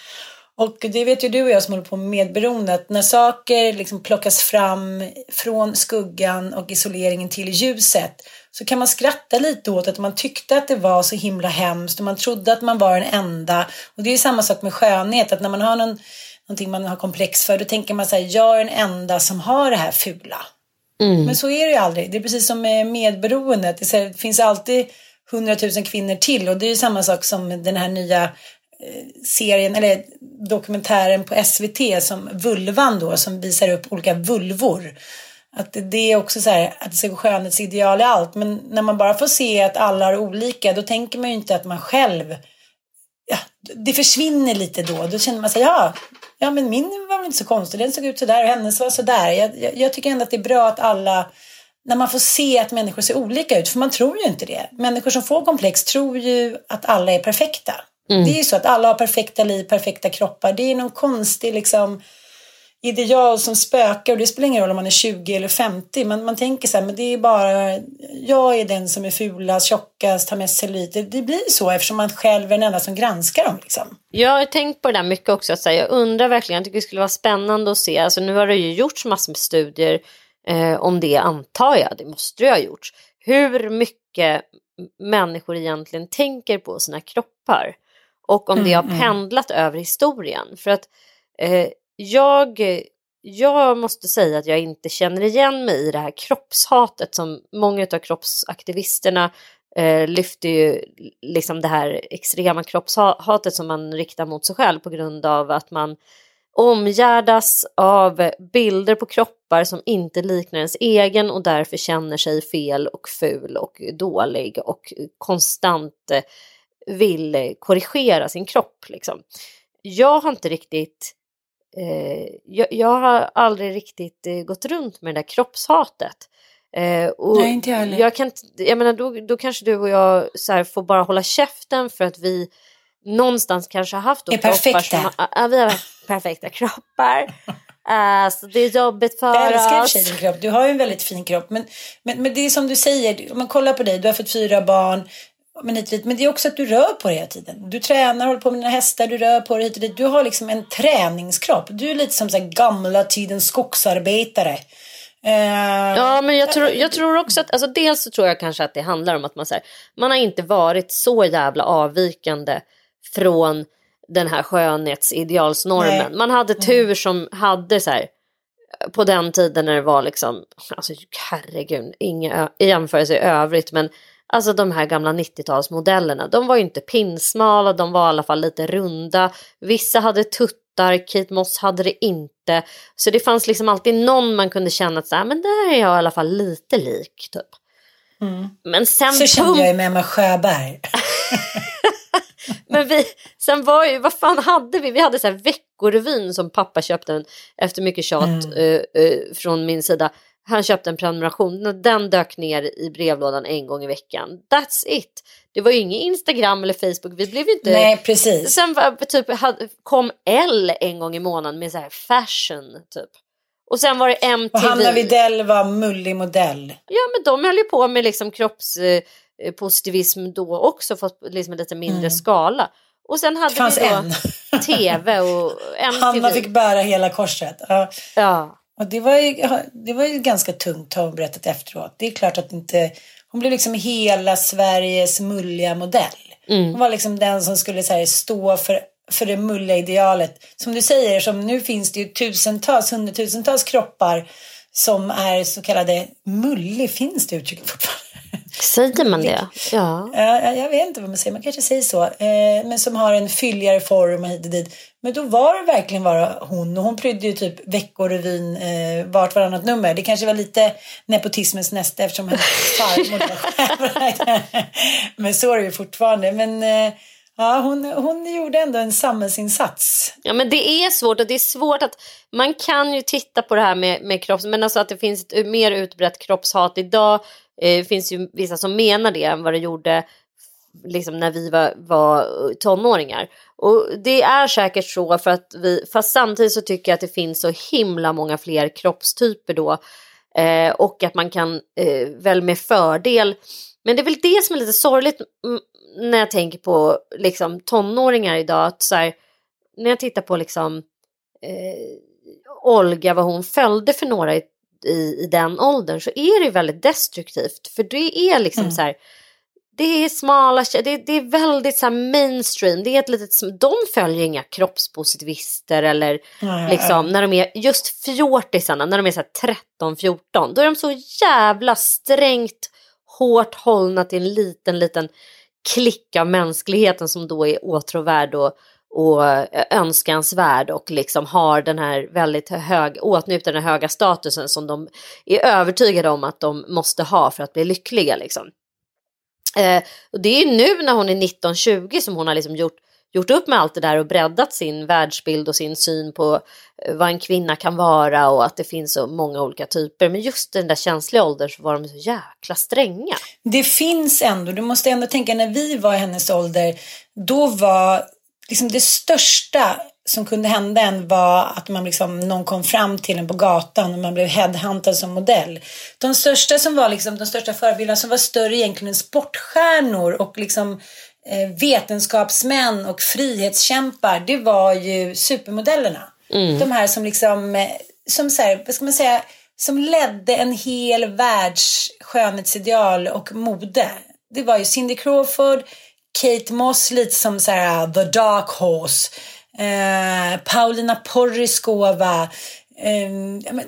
Och det vet ju du och jag som håller på med medberoende att när saker liksom plockas fram från skuggan och isoleringen till ljuset så kan man skratta lite åt att man tyckte att det var så himla hemskt och man trodde att man var den enda. Och det är ju samma sak med skönhet, att när man har någon, någonting man har komplex för då tänker man så här, jag är den enda som har det här fula. Men så är det ju aldrig. Det är precis som med medberoendet. Det finns alltid hundratusen kvinnor till och det är ju samma sak som den här nya eh, serien eller dokumentären på SVT som Vulvan då som visar upp olika vulvor. Att det- är också så här att det ska gå skönhetsideal i allt men när man bara får se att alla har olika då tänker man ju inte att man själv ja, det försvinner lite då. Då känner man sig, ja, ja men min var väl inte så konstig. Den såg ut så där och hennes var så där. Jag, jag, jag tycker ändå att det är bra att alla, när man får se att människor ser olika ut, för man tror ju inte det. Människor som får komplex tror ju att alla är perfekta. Det är ju så att alla har perfekta liv, perfekta kroppar. Det är någon konstig liksom ideal som spökar och det spelar ingen roll om man är 20 eller 50 men man tänker så här, men det är bara jag är den som är fulast, tjockast, har mest cellulit. Det, det blir så eftersom man själv är den enda som granskar dem liksom. Jag har tänkt på det där mycket också. Så här, jag undrar verkligen, jag tycker det skulle vara spännande att se. Alltså, nu har det ju gjorts massor med studier eh, om det antar jag. Det måste ju ha gjorts. Hur mycket människor egentligen tänker på sina kroppar. Och om det har pendlat över historien. För att eh, jag, jag måste säga att jag inte känner igen mig i det här kroppshatet som många av kroppsaktivisterna eh, lyfter ju liksom det här extrema kroppshatet som man riktar mot sig själv på grund av att man omgärdas av bilder på kroppar som inte liknar ens egen och därför känner sig fel och ful och dålig och konstant eh, vill korrigera sin kropp. Liksom. Jag har inte riktigt eh, jag, jag har aldrig riktigt eh, gått runt med det där kroppshatet. Eh, och Nej, inte jag heller. jag kan, jag menar, då, då kanske du och jag så här, får bara hålla käften för att vi, någonstans kanske har haft Är perfekta. Som, ja, vi har perfekta kroppar. Uh, <laughs> så det är jobbigt för Jag älskar oss. din kropp. Du har ju en väldigt fin kropp. Men, men, men det är som du säger, om man kollar på dig, du har fått fyra barn. Men, hit men det är också att du rör på dig hela tiden. Du tränar, håller på med dina hästar, du rör på dig hit och dit. Du har liksom en träningskropp. Du är lite som så gamla tidens skogsarbetare. Eh, Ja, men jag tror, jag tror också att, alltså dels så tror jag kanske att det handlar om att man, så här, man har inte varit så jävla avvikande från den här skönhetsidealsnormen. Nej. Man hade tur som hade så här, på den tiden när det var liksom, alltså herregud, inga i jämförelse i övrigt, men alltså de här gamla 90-talsmodellerna, de var ju inte pinsmala, de var i alla fall lite runda. Vissa hade tuttar, Kate Moss hade det inte. Så det fanns liksom alltid någon man kunde känna att så här, men där är jag i alla fall lite lik. Typ. Men sen Mm. så kände jag ju med Emma Sjöberg. <laughs> Men vi, sen var ju, vad fan hade vi? Vi hade så här Veckorevyn som pappa köpte en, efter mycket tjat Mm. eh, eh, från min sida. Han köpte en prenumeration, den dök ner i brevlådan en gång i veckan. That's it. Det var ju ingen Instagram eller Facebook, vi blev ju inte... Nej, precis. Sen var, typ, kom L en gång i månaden med så här fashion typ. Och sen var det Och MTV. Hanna Widell var mullig modell. Ja men de höll ju på med liksom kroppspositivism då också fast liksom en lite mindre skala. Och sen hade vi då en. tv och <laughs> Hanna MTV. fick bära hela korset. Ja. Ja. Och det var, ju, det var ju ganska tungt har hon berättat efteråt. Det är klart att inte... Hon blev liksom hela Sveriges mulliga modell. Hon var liksom den som skulle så här, stå för, för det mulliga idealet. Som du säger, som nu finns det ju tusentals, hundratusentals kroppar som är så kallade mullig. Finns det uttrycket fortfarande? Säger man det? Ja. Ja, jag- jag vet inte vad man säger, man kanske säger så. Eh, men som har en fylligare form och hit och dit. Men då var det verkligen bara hon och hon prydde ju typ Veckorevyn eh, vart varannat nummer. Det kanske var lite nepotismens nästa eftersom hennes farmor var. <laughs> Men så är det ju fortfarande. Men eh, ja, hon, hon gjorde ändå en samhällsinsats. ja men det är svårt och det är svårt att man kan ju titta på det här med, med kropps men alltså att det finns ett mer utbrett kroppshat idag. Eh, finns ju vissa som menar det än vad det gjorde liksom när vi var, var tonåringar. Och det är säkert så för att vi, fast samtidigt så tycker jag att det finns så himla många fler kroppstyper då. Eh, och att man kan eh, väl med fördel, men det är väl det som är lite sorgligt mm, när jag tänker på liksom tonåringar idag. Att så här, när jag tittar på liksom eh, Olga, vad hon följde för några i, i, i den åldern så är det väldigt destruktivt. För det är liksom så här, det är smala det, det är väldigt så här mainstream. Det är ett litet, de följer inga kroppspositivister eller Nej, liksom när de är just fjortisarna, när de är så här 13-14, då är de så jävla strängt hårt hållna till en liten, liten klick av mänskligheten som då är åtråvärd och, och eh, önskansvärd och liksom har den här väldigt hög, åtnjuter den höga statusen som de är övertygade om att de måste ha för att bli lyckliga liksom. Eh, och det är ju nu när hon är 19-20 som hon har liksom gjort, gjort upp med allt det där och breddat sin världsbild och sin syn på eh, vad en kvinna kan vara och att det finns så många olika typer. Men just i den där känsliga åldern så var de så jäkla stränga. Det finns ändå, du måste ändå tänka när vi var i hennes ålder, då var liksom det största som kunde hända en var att man liksom, någon kom fram till en på gatan och man blev headhuntad som modell. De största som var liksom, de största förebilderna som var större egentligen än sportstjärnor och liksom eh, vetenskapsmän och frihetskämpar, det var ju supermodellerna. De här som liksom, eh, som så här, vad ska man säga, som ledde en hel världs skönhetsideal och mode. Det var ju Cindy Crawford, Kate Moss lite som så här uh, the dark horse, eh, Paulina Porriskova. eh, men,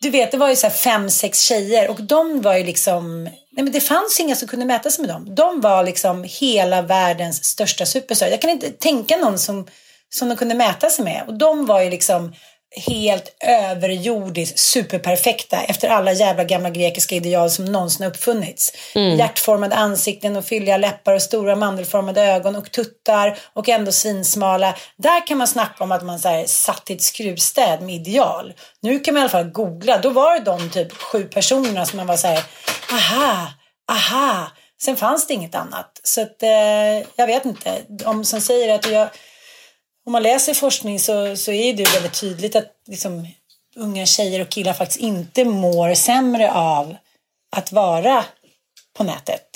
du vet det var ju så här fem, sex tjejer och de var ju liksom, nej men det fanns inga som kunde mäta sig med dem. De var liksom hela världens största superstar. Jag kan inte tänka någon som, som de kunde mäta sig med och de var ju liksom helt överjordiskt superperfekta efter alla jävla gamla grekiska ideal som någonsin uppfunnits. Hjärtformade ansikten och fylliga läppar och stora mandelformade ögon och tuttar och ändå svinsmala. Där kan man snacka om att man så här, satt i ett skruvstäd med ideal. Nu kan man i alla fall googla. Då var det de typ sju personerna som man var så här, aha, aha. Sen fanns det inget annat. Så att, eh, jag vet inte. Om som säger att jag, om man läser forskning så, så är det väldigt tydligt att liksom, unga tjejer och killar faktiskt inte mår sämre av att vara på nätet.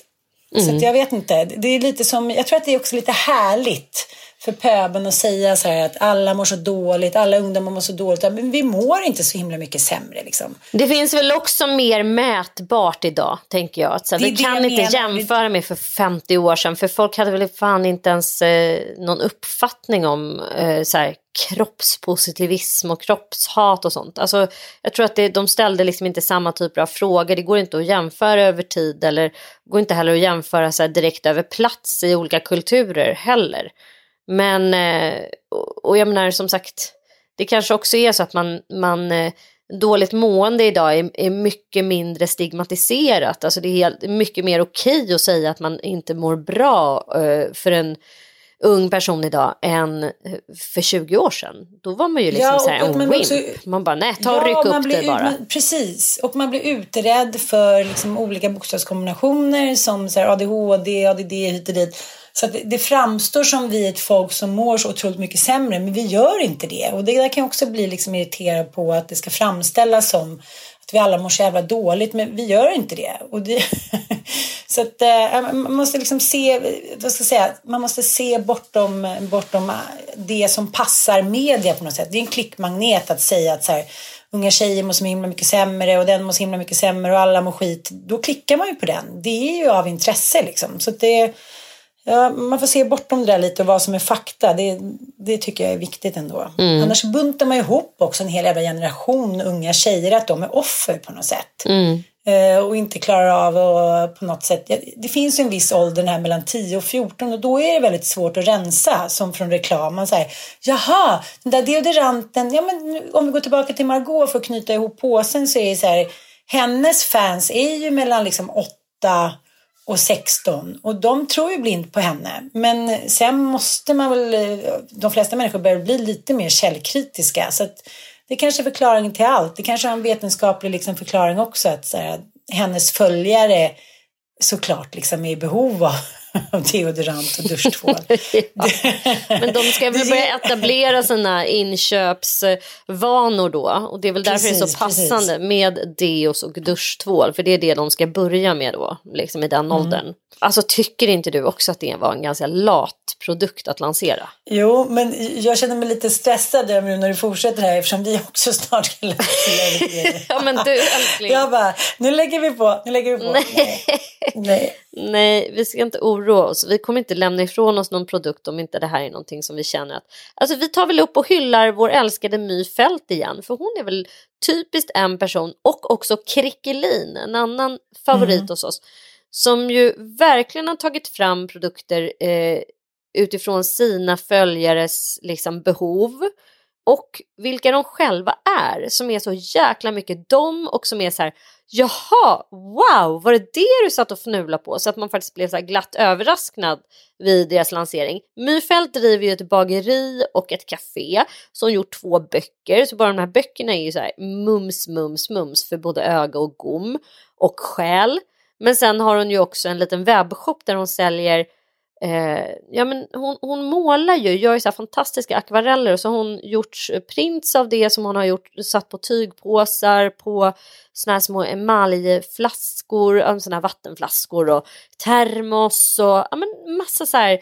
Mm. Så jag vet inte. Det är lite som, jag tror att det är också lite härligt för pöben att säga så här att alla mår så dåligt, alla ungdomar mår så dåligt. Men vi mår inte så himla mycket sämre. Liksom. Det finns väl också mer mätbart idag, tänker jag. Så vi kan inte jämföra med för 50 år sedan, för folk hade väl fan inte ens eh, någon uppfattning om eh, så här, kroppspositivism och kroppshat och sånt. Alltså, jag tror att det, de ställde liksom inte samma typer av frågor. Det går inte att jämföra över tid eller går inte heller att jämföra så direkt över plats i olika kulturer heller. Men, eh, och jag menar som sagt, det kanske också är så att man, man eh, dåligt mående idag är, är mycket mindre stigmatiserat. Alltså det är helt, mycket mer okej att säga att man inte mår bra eh, för en ung person idag än för 20 år sedan. Då var man ju liksom ja, så här, en wimp. Man bara, nej, ta och ja, ryck upp det bara. Ut, precis, och man blir utredd för liksom olika bokstavskombinationer som så här, ADHD, ADD hit och dit. Så det, det, framstår som vi är ett folk som mår så otroligt mycket sämre, men vi gör inte det. Och det där kan jag också bli liksom irriterad på att det ska framställas som att vi alla mår så jävla dåligt, men vi gör inte det. Och det <laughs> så att eh, man måste liksom se, vad ska jag säga, man måste se bortom, bortom eh, det som passar media på något sätt. Det är en klickmagnet att säga att så här, unga tjejer mår så himla mycket sämre och den mår så himla mycket sämre och alla mår skit. Då klickar man ju på den. Det är ju av intresse liksom. Så det Ja, man får se bortom det där lite och vad som är fakta. Det, det tycker jag är viktigt ändå. Mm. Annars buntar man ihop också en hel jävla generation unga tjejer att de är offer på något sätt. Mm. Eh, och inte klarar av att på något sätt. Det finns en viss ålder här mellan 10 och 14 och då är det väldigt svårt att rensa som från reklam. Man säger jaha, den där deodoranten. Ja, men om vi går tillbaka till Margot för att knyta ihop påsen så är det så här. Hennes fans är ju mellan liksom 8 och 16 och de tror ju blint på henne. Men sen måste man väl, de flesta människor börjar bli lite mer källkritiska så att det kanske är förklaringen till allt. Det kanske har en vetenskaplig liksom förklaring också att så här, hennes följare såklart liksom är i behov av av <laughs> deodorant och duschtvål. <laughs> ja. Men de ska väl börja etablera sina inköpsvanor då och det är väl därför precis, det är så passande precis. med deos och duschtvål för det är det de ska börja med då, liksom i den mm. åldern. Alltså tycker inte du också att det var en ganska lat produkt att lansera? Jo, men jag känner mig lite stressad över nu när du fortsätter här eftersom vi också snart ska lansera <laughs> Ja, men du älskling. Jag bara, nu lägger vi på, nu lägger vi på. Nej. Nej. Nej, vi ska inte oroa oss. Vi kommer inte lämna ifrån oss någon produkt om inte det här är någonting som vi känner att... Alltså vi tar väl upp och hyllar vår älskade My Fält igen, för hon är väl typiskt en person och också Krickelin, en annan favorit mm. hos oss som ju verkligen har tagit fram produkter eh, utifrån sina följares liksom, behov och vilka de själva är som är så jäkla mycket dem och som är så här jaha, wow, var det det du satt och fnula på? Så att man faktiskt blev så glatt överraskad vid deras lansering. Myfält driver ju ett bageri och ett café som gjort två böcker, så bara de här böckerna är ju så här mums, mums, mums för både öga och gom och själ. Men sen har hon ju också en liten webbshop där hon säljer Eh, ja, men hon, hon målar ju, gör ju så fantastiska akvareller och så har hon gjort prints av det som hon har gjort, satt på tygpåsar, på såna här små emaljflaskor, såna här vattenflaskor och termos och ja, men massa så här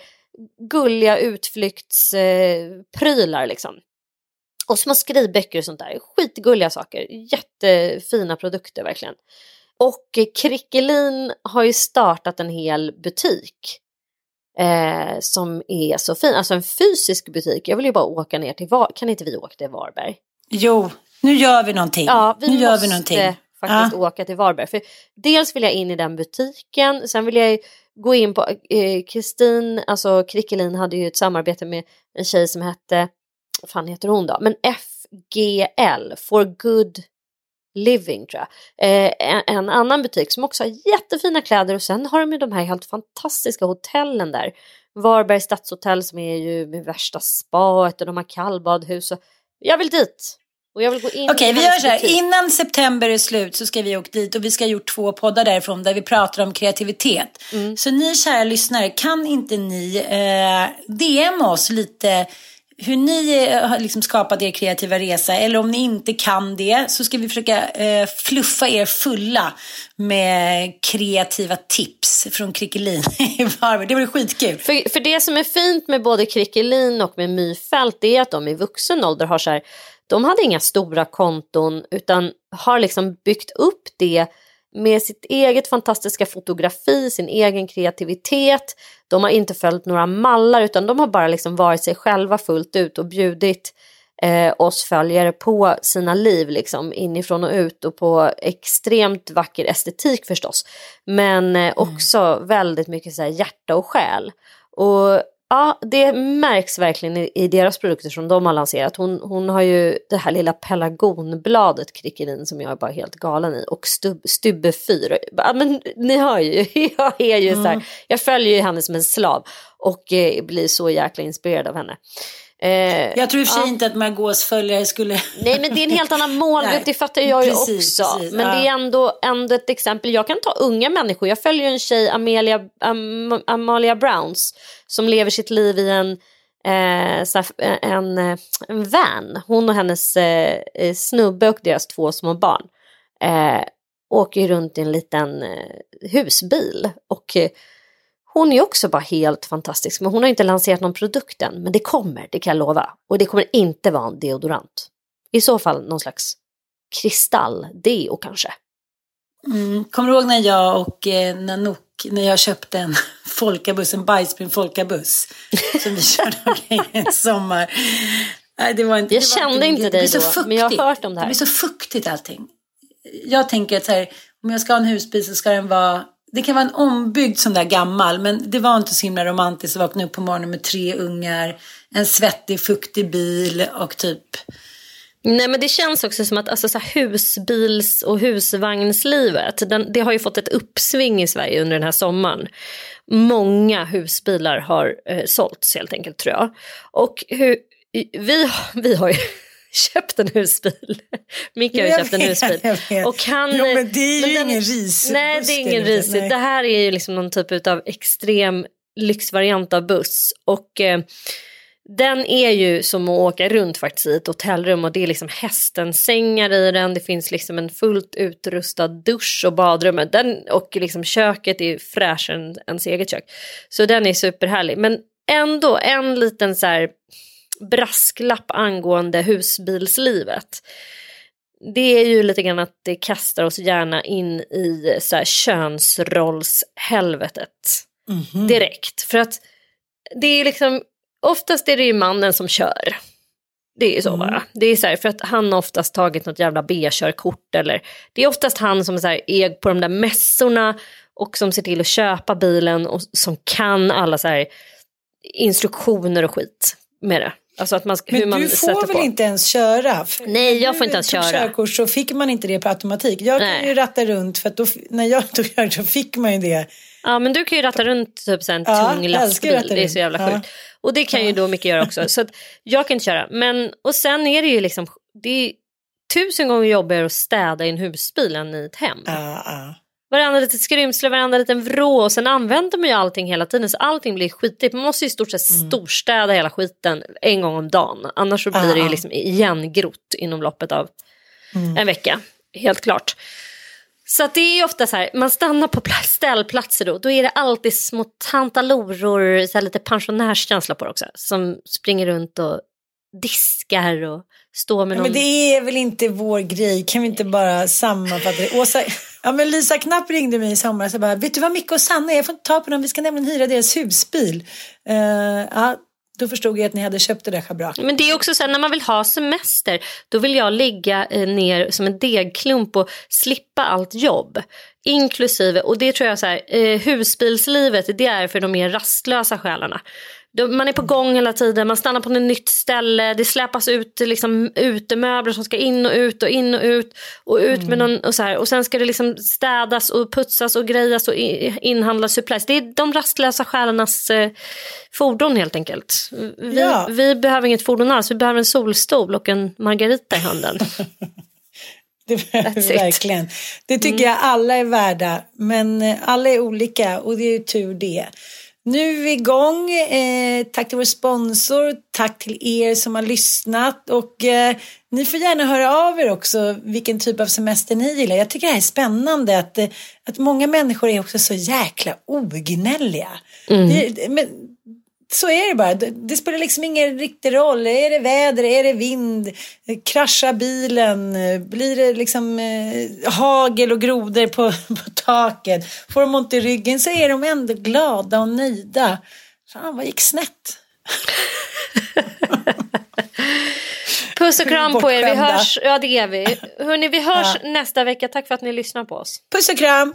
gulliga utflyktsprylar eh, liksom. Och små skrivböcker och sånt där, skitgulliga saker, jättefina produkter verkligen. Och Krickelin har ju startat en hel butik eh, som är så fin, alltså en fysisk butik. Jag vill ju bara åka ner till Var kan inte vi åka till Varberg? Jo, nu gör vi någonting. Ja, vi nu gör vi någonting. faktiskt ja. åka till Varberg. För dels vill jag in i den butiken, sen vill jag gå in på eh, Kristin, eh, alltså Krickelin hade ju ett samarbete med en tjej som hette, vad fan heter hon då? Men FGL, For Good Living tror jag. Eh, en, en, annan butik som också har jättefina kläder och sen har de ju de här helt fantastiska hotellen där. Varbergs stadshotell som är ju med värsta spaet och de har kallbadhus. Och jag vill dit! Och jag vill gå in Okej, vi gör så här. butik. Innan september är slut så ska vi åka dit och vi ska ha gjort två poddar därifrån där vi pratar om kreativitet. Mm. Så ni kära lyssnare, kan inte ni eh, DM oss lite hur ni eh, har liksom skapat er kreativa resa eller om ni inte kan det så ska vi försöka eh, fluffa er fulla med kreativa tips från Krickelin <laughs> i Varberg. Det vore skitkul. För, för det som är fint med både Krickelin och med Myfält det är att de i vuxen ålder har så här, de hade inga stora konton utan har liksom byggt upp det med sitt eget fantastiska fotografi, sin egen kreativitet. De har inte följt några mallar utan de har bara liksom varit sig själva fullt ut och bjudit eh, oss följare på sina liv liksom inifrån och ut och på extremt vacker estetik förstås. Men eh, också väldigt mycket så hjärta och själ. Och ja, det märks verkligen i, i deras produkter som de har lanserat. Hon, hon har ju det här lilla pelargonbladet Krickelin som jag är bara helt galen i och stub, Stubbefyr. Ja, men ni hör ju, <laughs> jag är ju så här, jag följer ju henne som en slav och eh, blir så jäkla inspirerad av henne. Eh, Jag tror i och för sig ja. inte att Margaux följare skulle... Nej men det är en helt annan <laughs> målgrupp, det fattar jag ju precis, också. precis, men ja. det är ändå, ändå ett exempel. Jag kan ta unga människor, jag följer en tjej, Amelia, Am, Amalia Browns, som lever sitt liv i en, eh, en, en van. Hon och hennes eh, eh, snubbe och deras två små barn eh, åker ju runt i en liten eh, husbil. Och eh, hon är också bara helt fantastisk, men hon har inte lanserat någon produkt än. Men det kommer, det kan jag lova. Och det kommer inte vara en deodorant. I så fall någon slags kristalldeo kanske. Mm, kommer du ihåg när jag och eh, Nanook, när jag köpte en <laughs> folkabuss, en bajsbrun folkabuss som vi körde <laughs> omkring en sommar. Nej, det var inte, Jag det var kände inte det dig så då, men jag har hört om det här. Det blir så fuktigt allting. Jag tänker att så här, om jag ska ha en husbil så ska den vara det kan vara en ombyggd sån där gammal, men det var inte så himla romantiskt att vakna upp på morgonen med tre ungar, en svettig, fuktig bil och typ Nej men det känns också som att alltså, så här, husbils och husvagnslivet, den, det har ju fått ett uppsving i Sverige under den här sommaren. Många husbilar har eh, sålts helt enkelt tror jag. Och hur, vi, vi har ju <laughs> köpt en husbil. Micke har ju köpt en husbil. Och han, Jo, men det är ju den- ingen risbuss, Nej det är ingen nej. Det här är ju liksom någon typ av extrem lyxvariant av buss. Och eh, den är ju som att åka runt faktiskt i ett hotellrum och det är liksom hästensängar i den. Det finns liksom en fullt utrustad dusch och badrummet. Den, och liksom köket är fräschare än ens eget kök. Så den är superhärlig. Men ändå en liten så här brasklapp angående husbilslivet. Det är ju lite grann att det kastar oss gärna in i så här könsrollshelvetet direkt. För att det är liksom, oftast är det ju mannen som kör. Det är ju så bara. Det är så här, för att han har oftast tagit något jävla B-körkort eller det är oftast han som så här, är på de där mässorna och som ser till att köpa bilen och som kan alla så här instruktioner och skit med det. Alltså att man, Men man du får väl på. inte ens köra? För Nej, jag får inte ens köra. körkort så fick man inte det på automatik. Jag kan Nej. ju ratta runt för att då, när jag tog <laughs> körkort så fick man ju det. Ja men du kan ju ratta runt typ så en Ja, tung lastbil. Det är så jävla Ja. sjukt. Och det kan ju då mycket göra också. Så att jag kan inte köra. Men och sen är det ju liksom, det är tusen gånger jobbigare att städa i en husbil än i ett hem. Ja, ja. Varenda litet skrymsle, varenda liten vrå och sen använder man ju allting hela tiden så allting blir skitigt. Man måste ju i stort sett Mm. storstäda hela skiten en gång om dagen. Annars så blir det ju Ja. liksom igengrott inom loppet av Mm. en vecka. Helt klart. Så det är ju ofta så här, man stannar på pla- ställplatser då, då är det alltid små tantaloror, så lite pensionärskänsla på det också, som springer runt och diskar och står med någon... men det är väl inte vår grej. Kan vi inte bara sammanfatta det? Åsa, ja, men Lisa Knapp ringde mig i somras och bara, vet du vad Micke och Sanna är? Jag får inte ta på dem, vi ska nämligen hyra deras husbil. Uh, ja, då förstod jag att ni hade köpt det där schabraket. Men det är också så här, när man vill ha semester, då vill jag ligga eh, ner som en degklump och slippa allt jobb. Inklusive, och det tror jag så här, eh, husbilslivet, det är för de mer rastlösa själarna man är på gång hela tiden, man stannar på ett nytt ställe, det släpas ut liksom, utemöbler som ska in och ut och in och ut. Och ut mm. med någon, och, så här. och sen ska det liksom städas och putsas och grejas och inhandlas supplies. Det är de rastlösa själarnas eh, fordon helt enkelt. Vi, ja. vi behöver inget fordon alls, vi behöver en solstol och en margarita i handen. <laughs> Det verkligen. Det tycker mm. jag alla är värda. Men eh, alla är olika och det är ju tur det. Nu är vi igång. Eh, tack till vår sponsor. Tack till er som har lyssnat. Och eh, ni får gärna höra av er också vilken typ av semester ni gillar. Jag tycker det här är spännande att, eh, att många människor är också så jäkla ognälliga. Mm. Det, men, så är det bara. Det spelar liksom ingen riktig roll. Är det väder, är det vind, kraschar bilen, blir det liksom eh, hagel och grodor på, <laughs> på taket, får de ont i ryggen så är de ändå glada och nöjda. Fan, vad gick snett? <laughs> Puss och kram på er. Vi hörs. Ja, det är vi. Hörrni, vi hörs ja. nästa vecka. Tack för att ni lyssnar på oss. Puss och kram.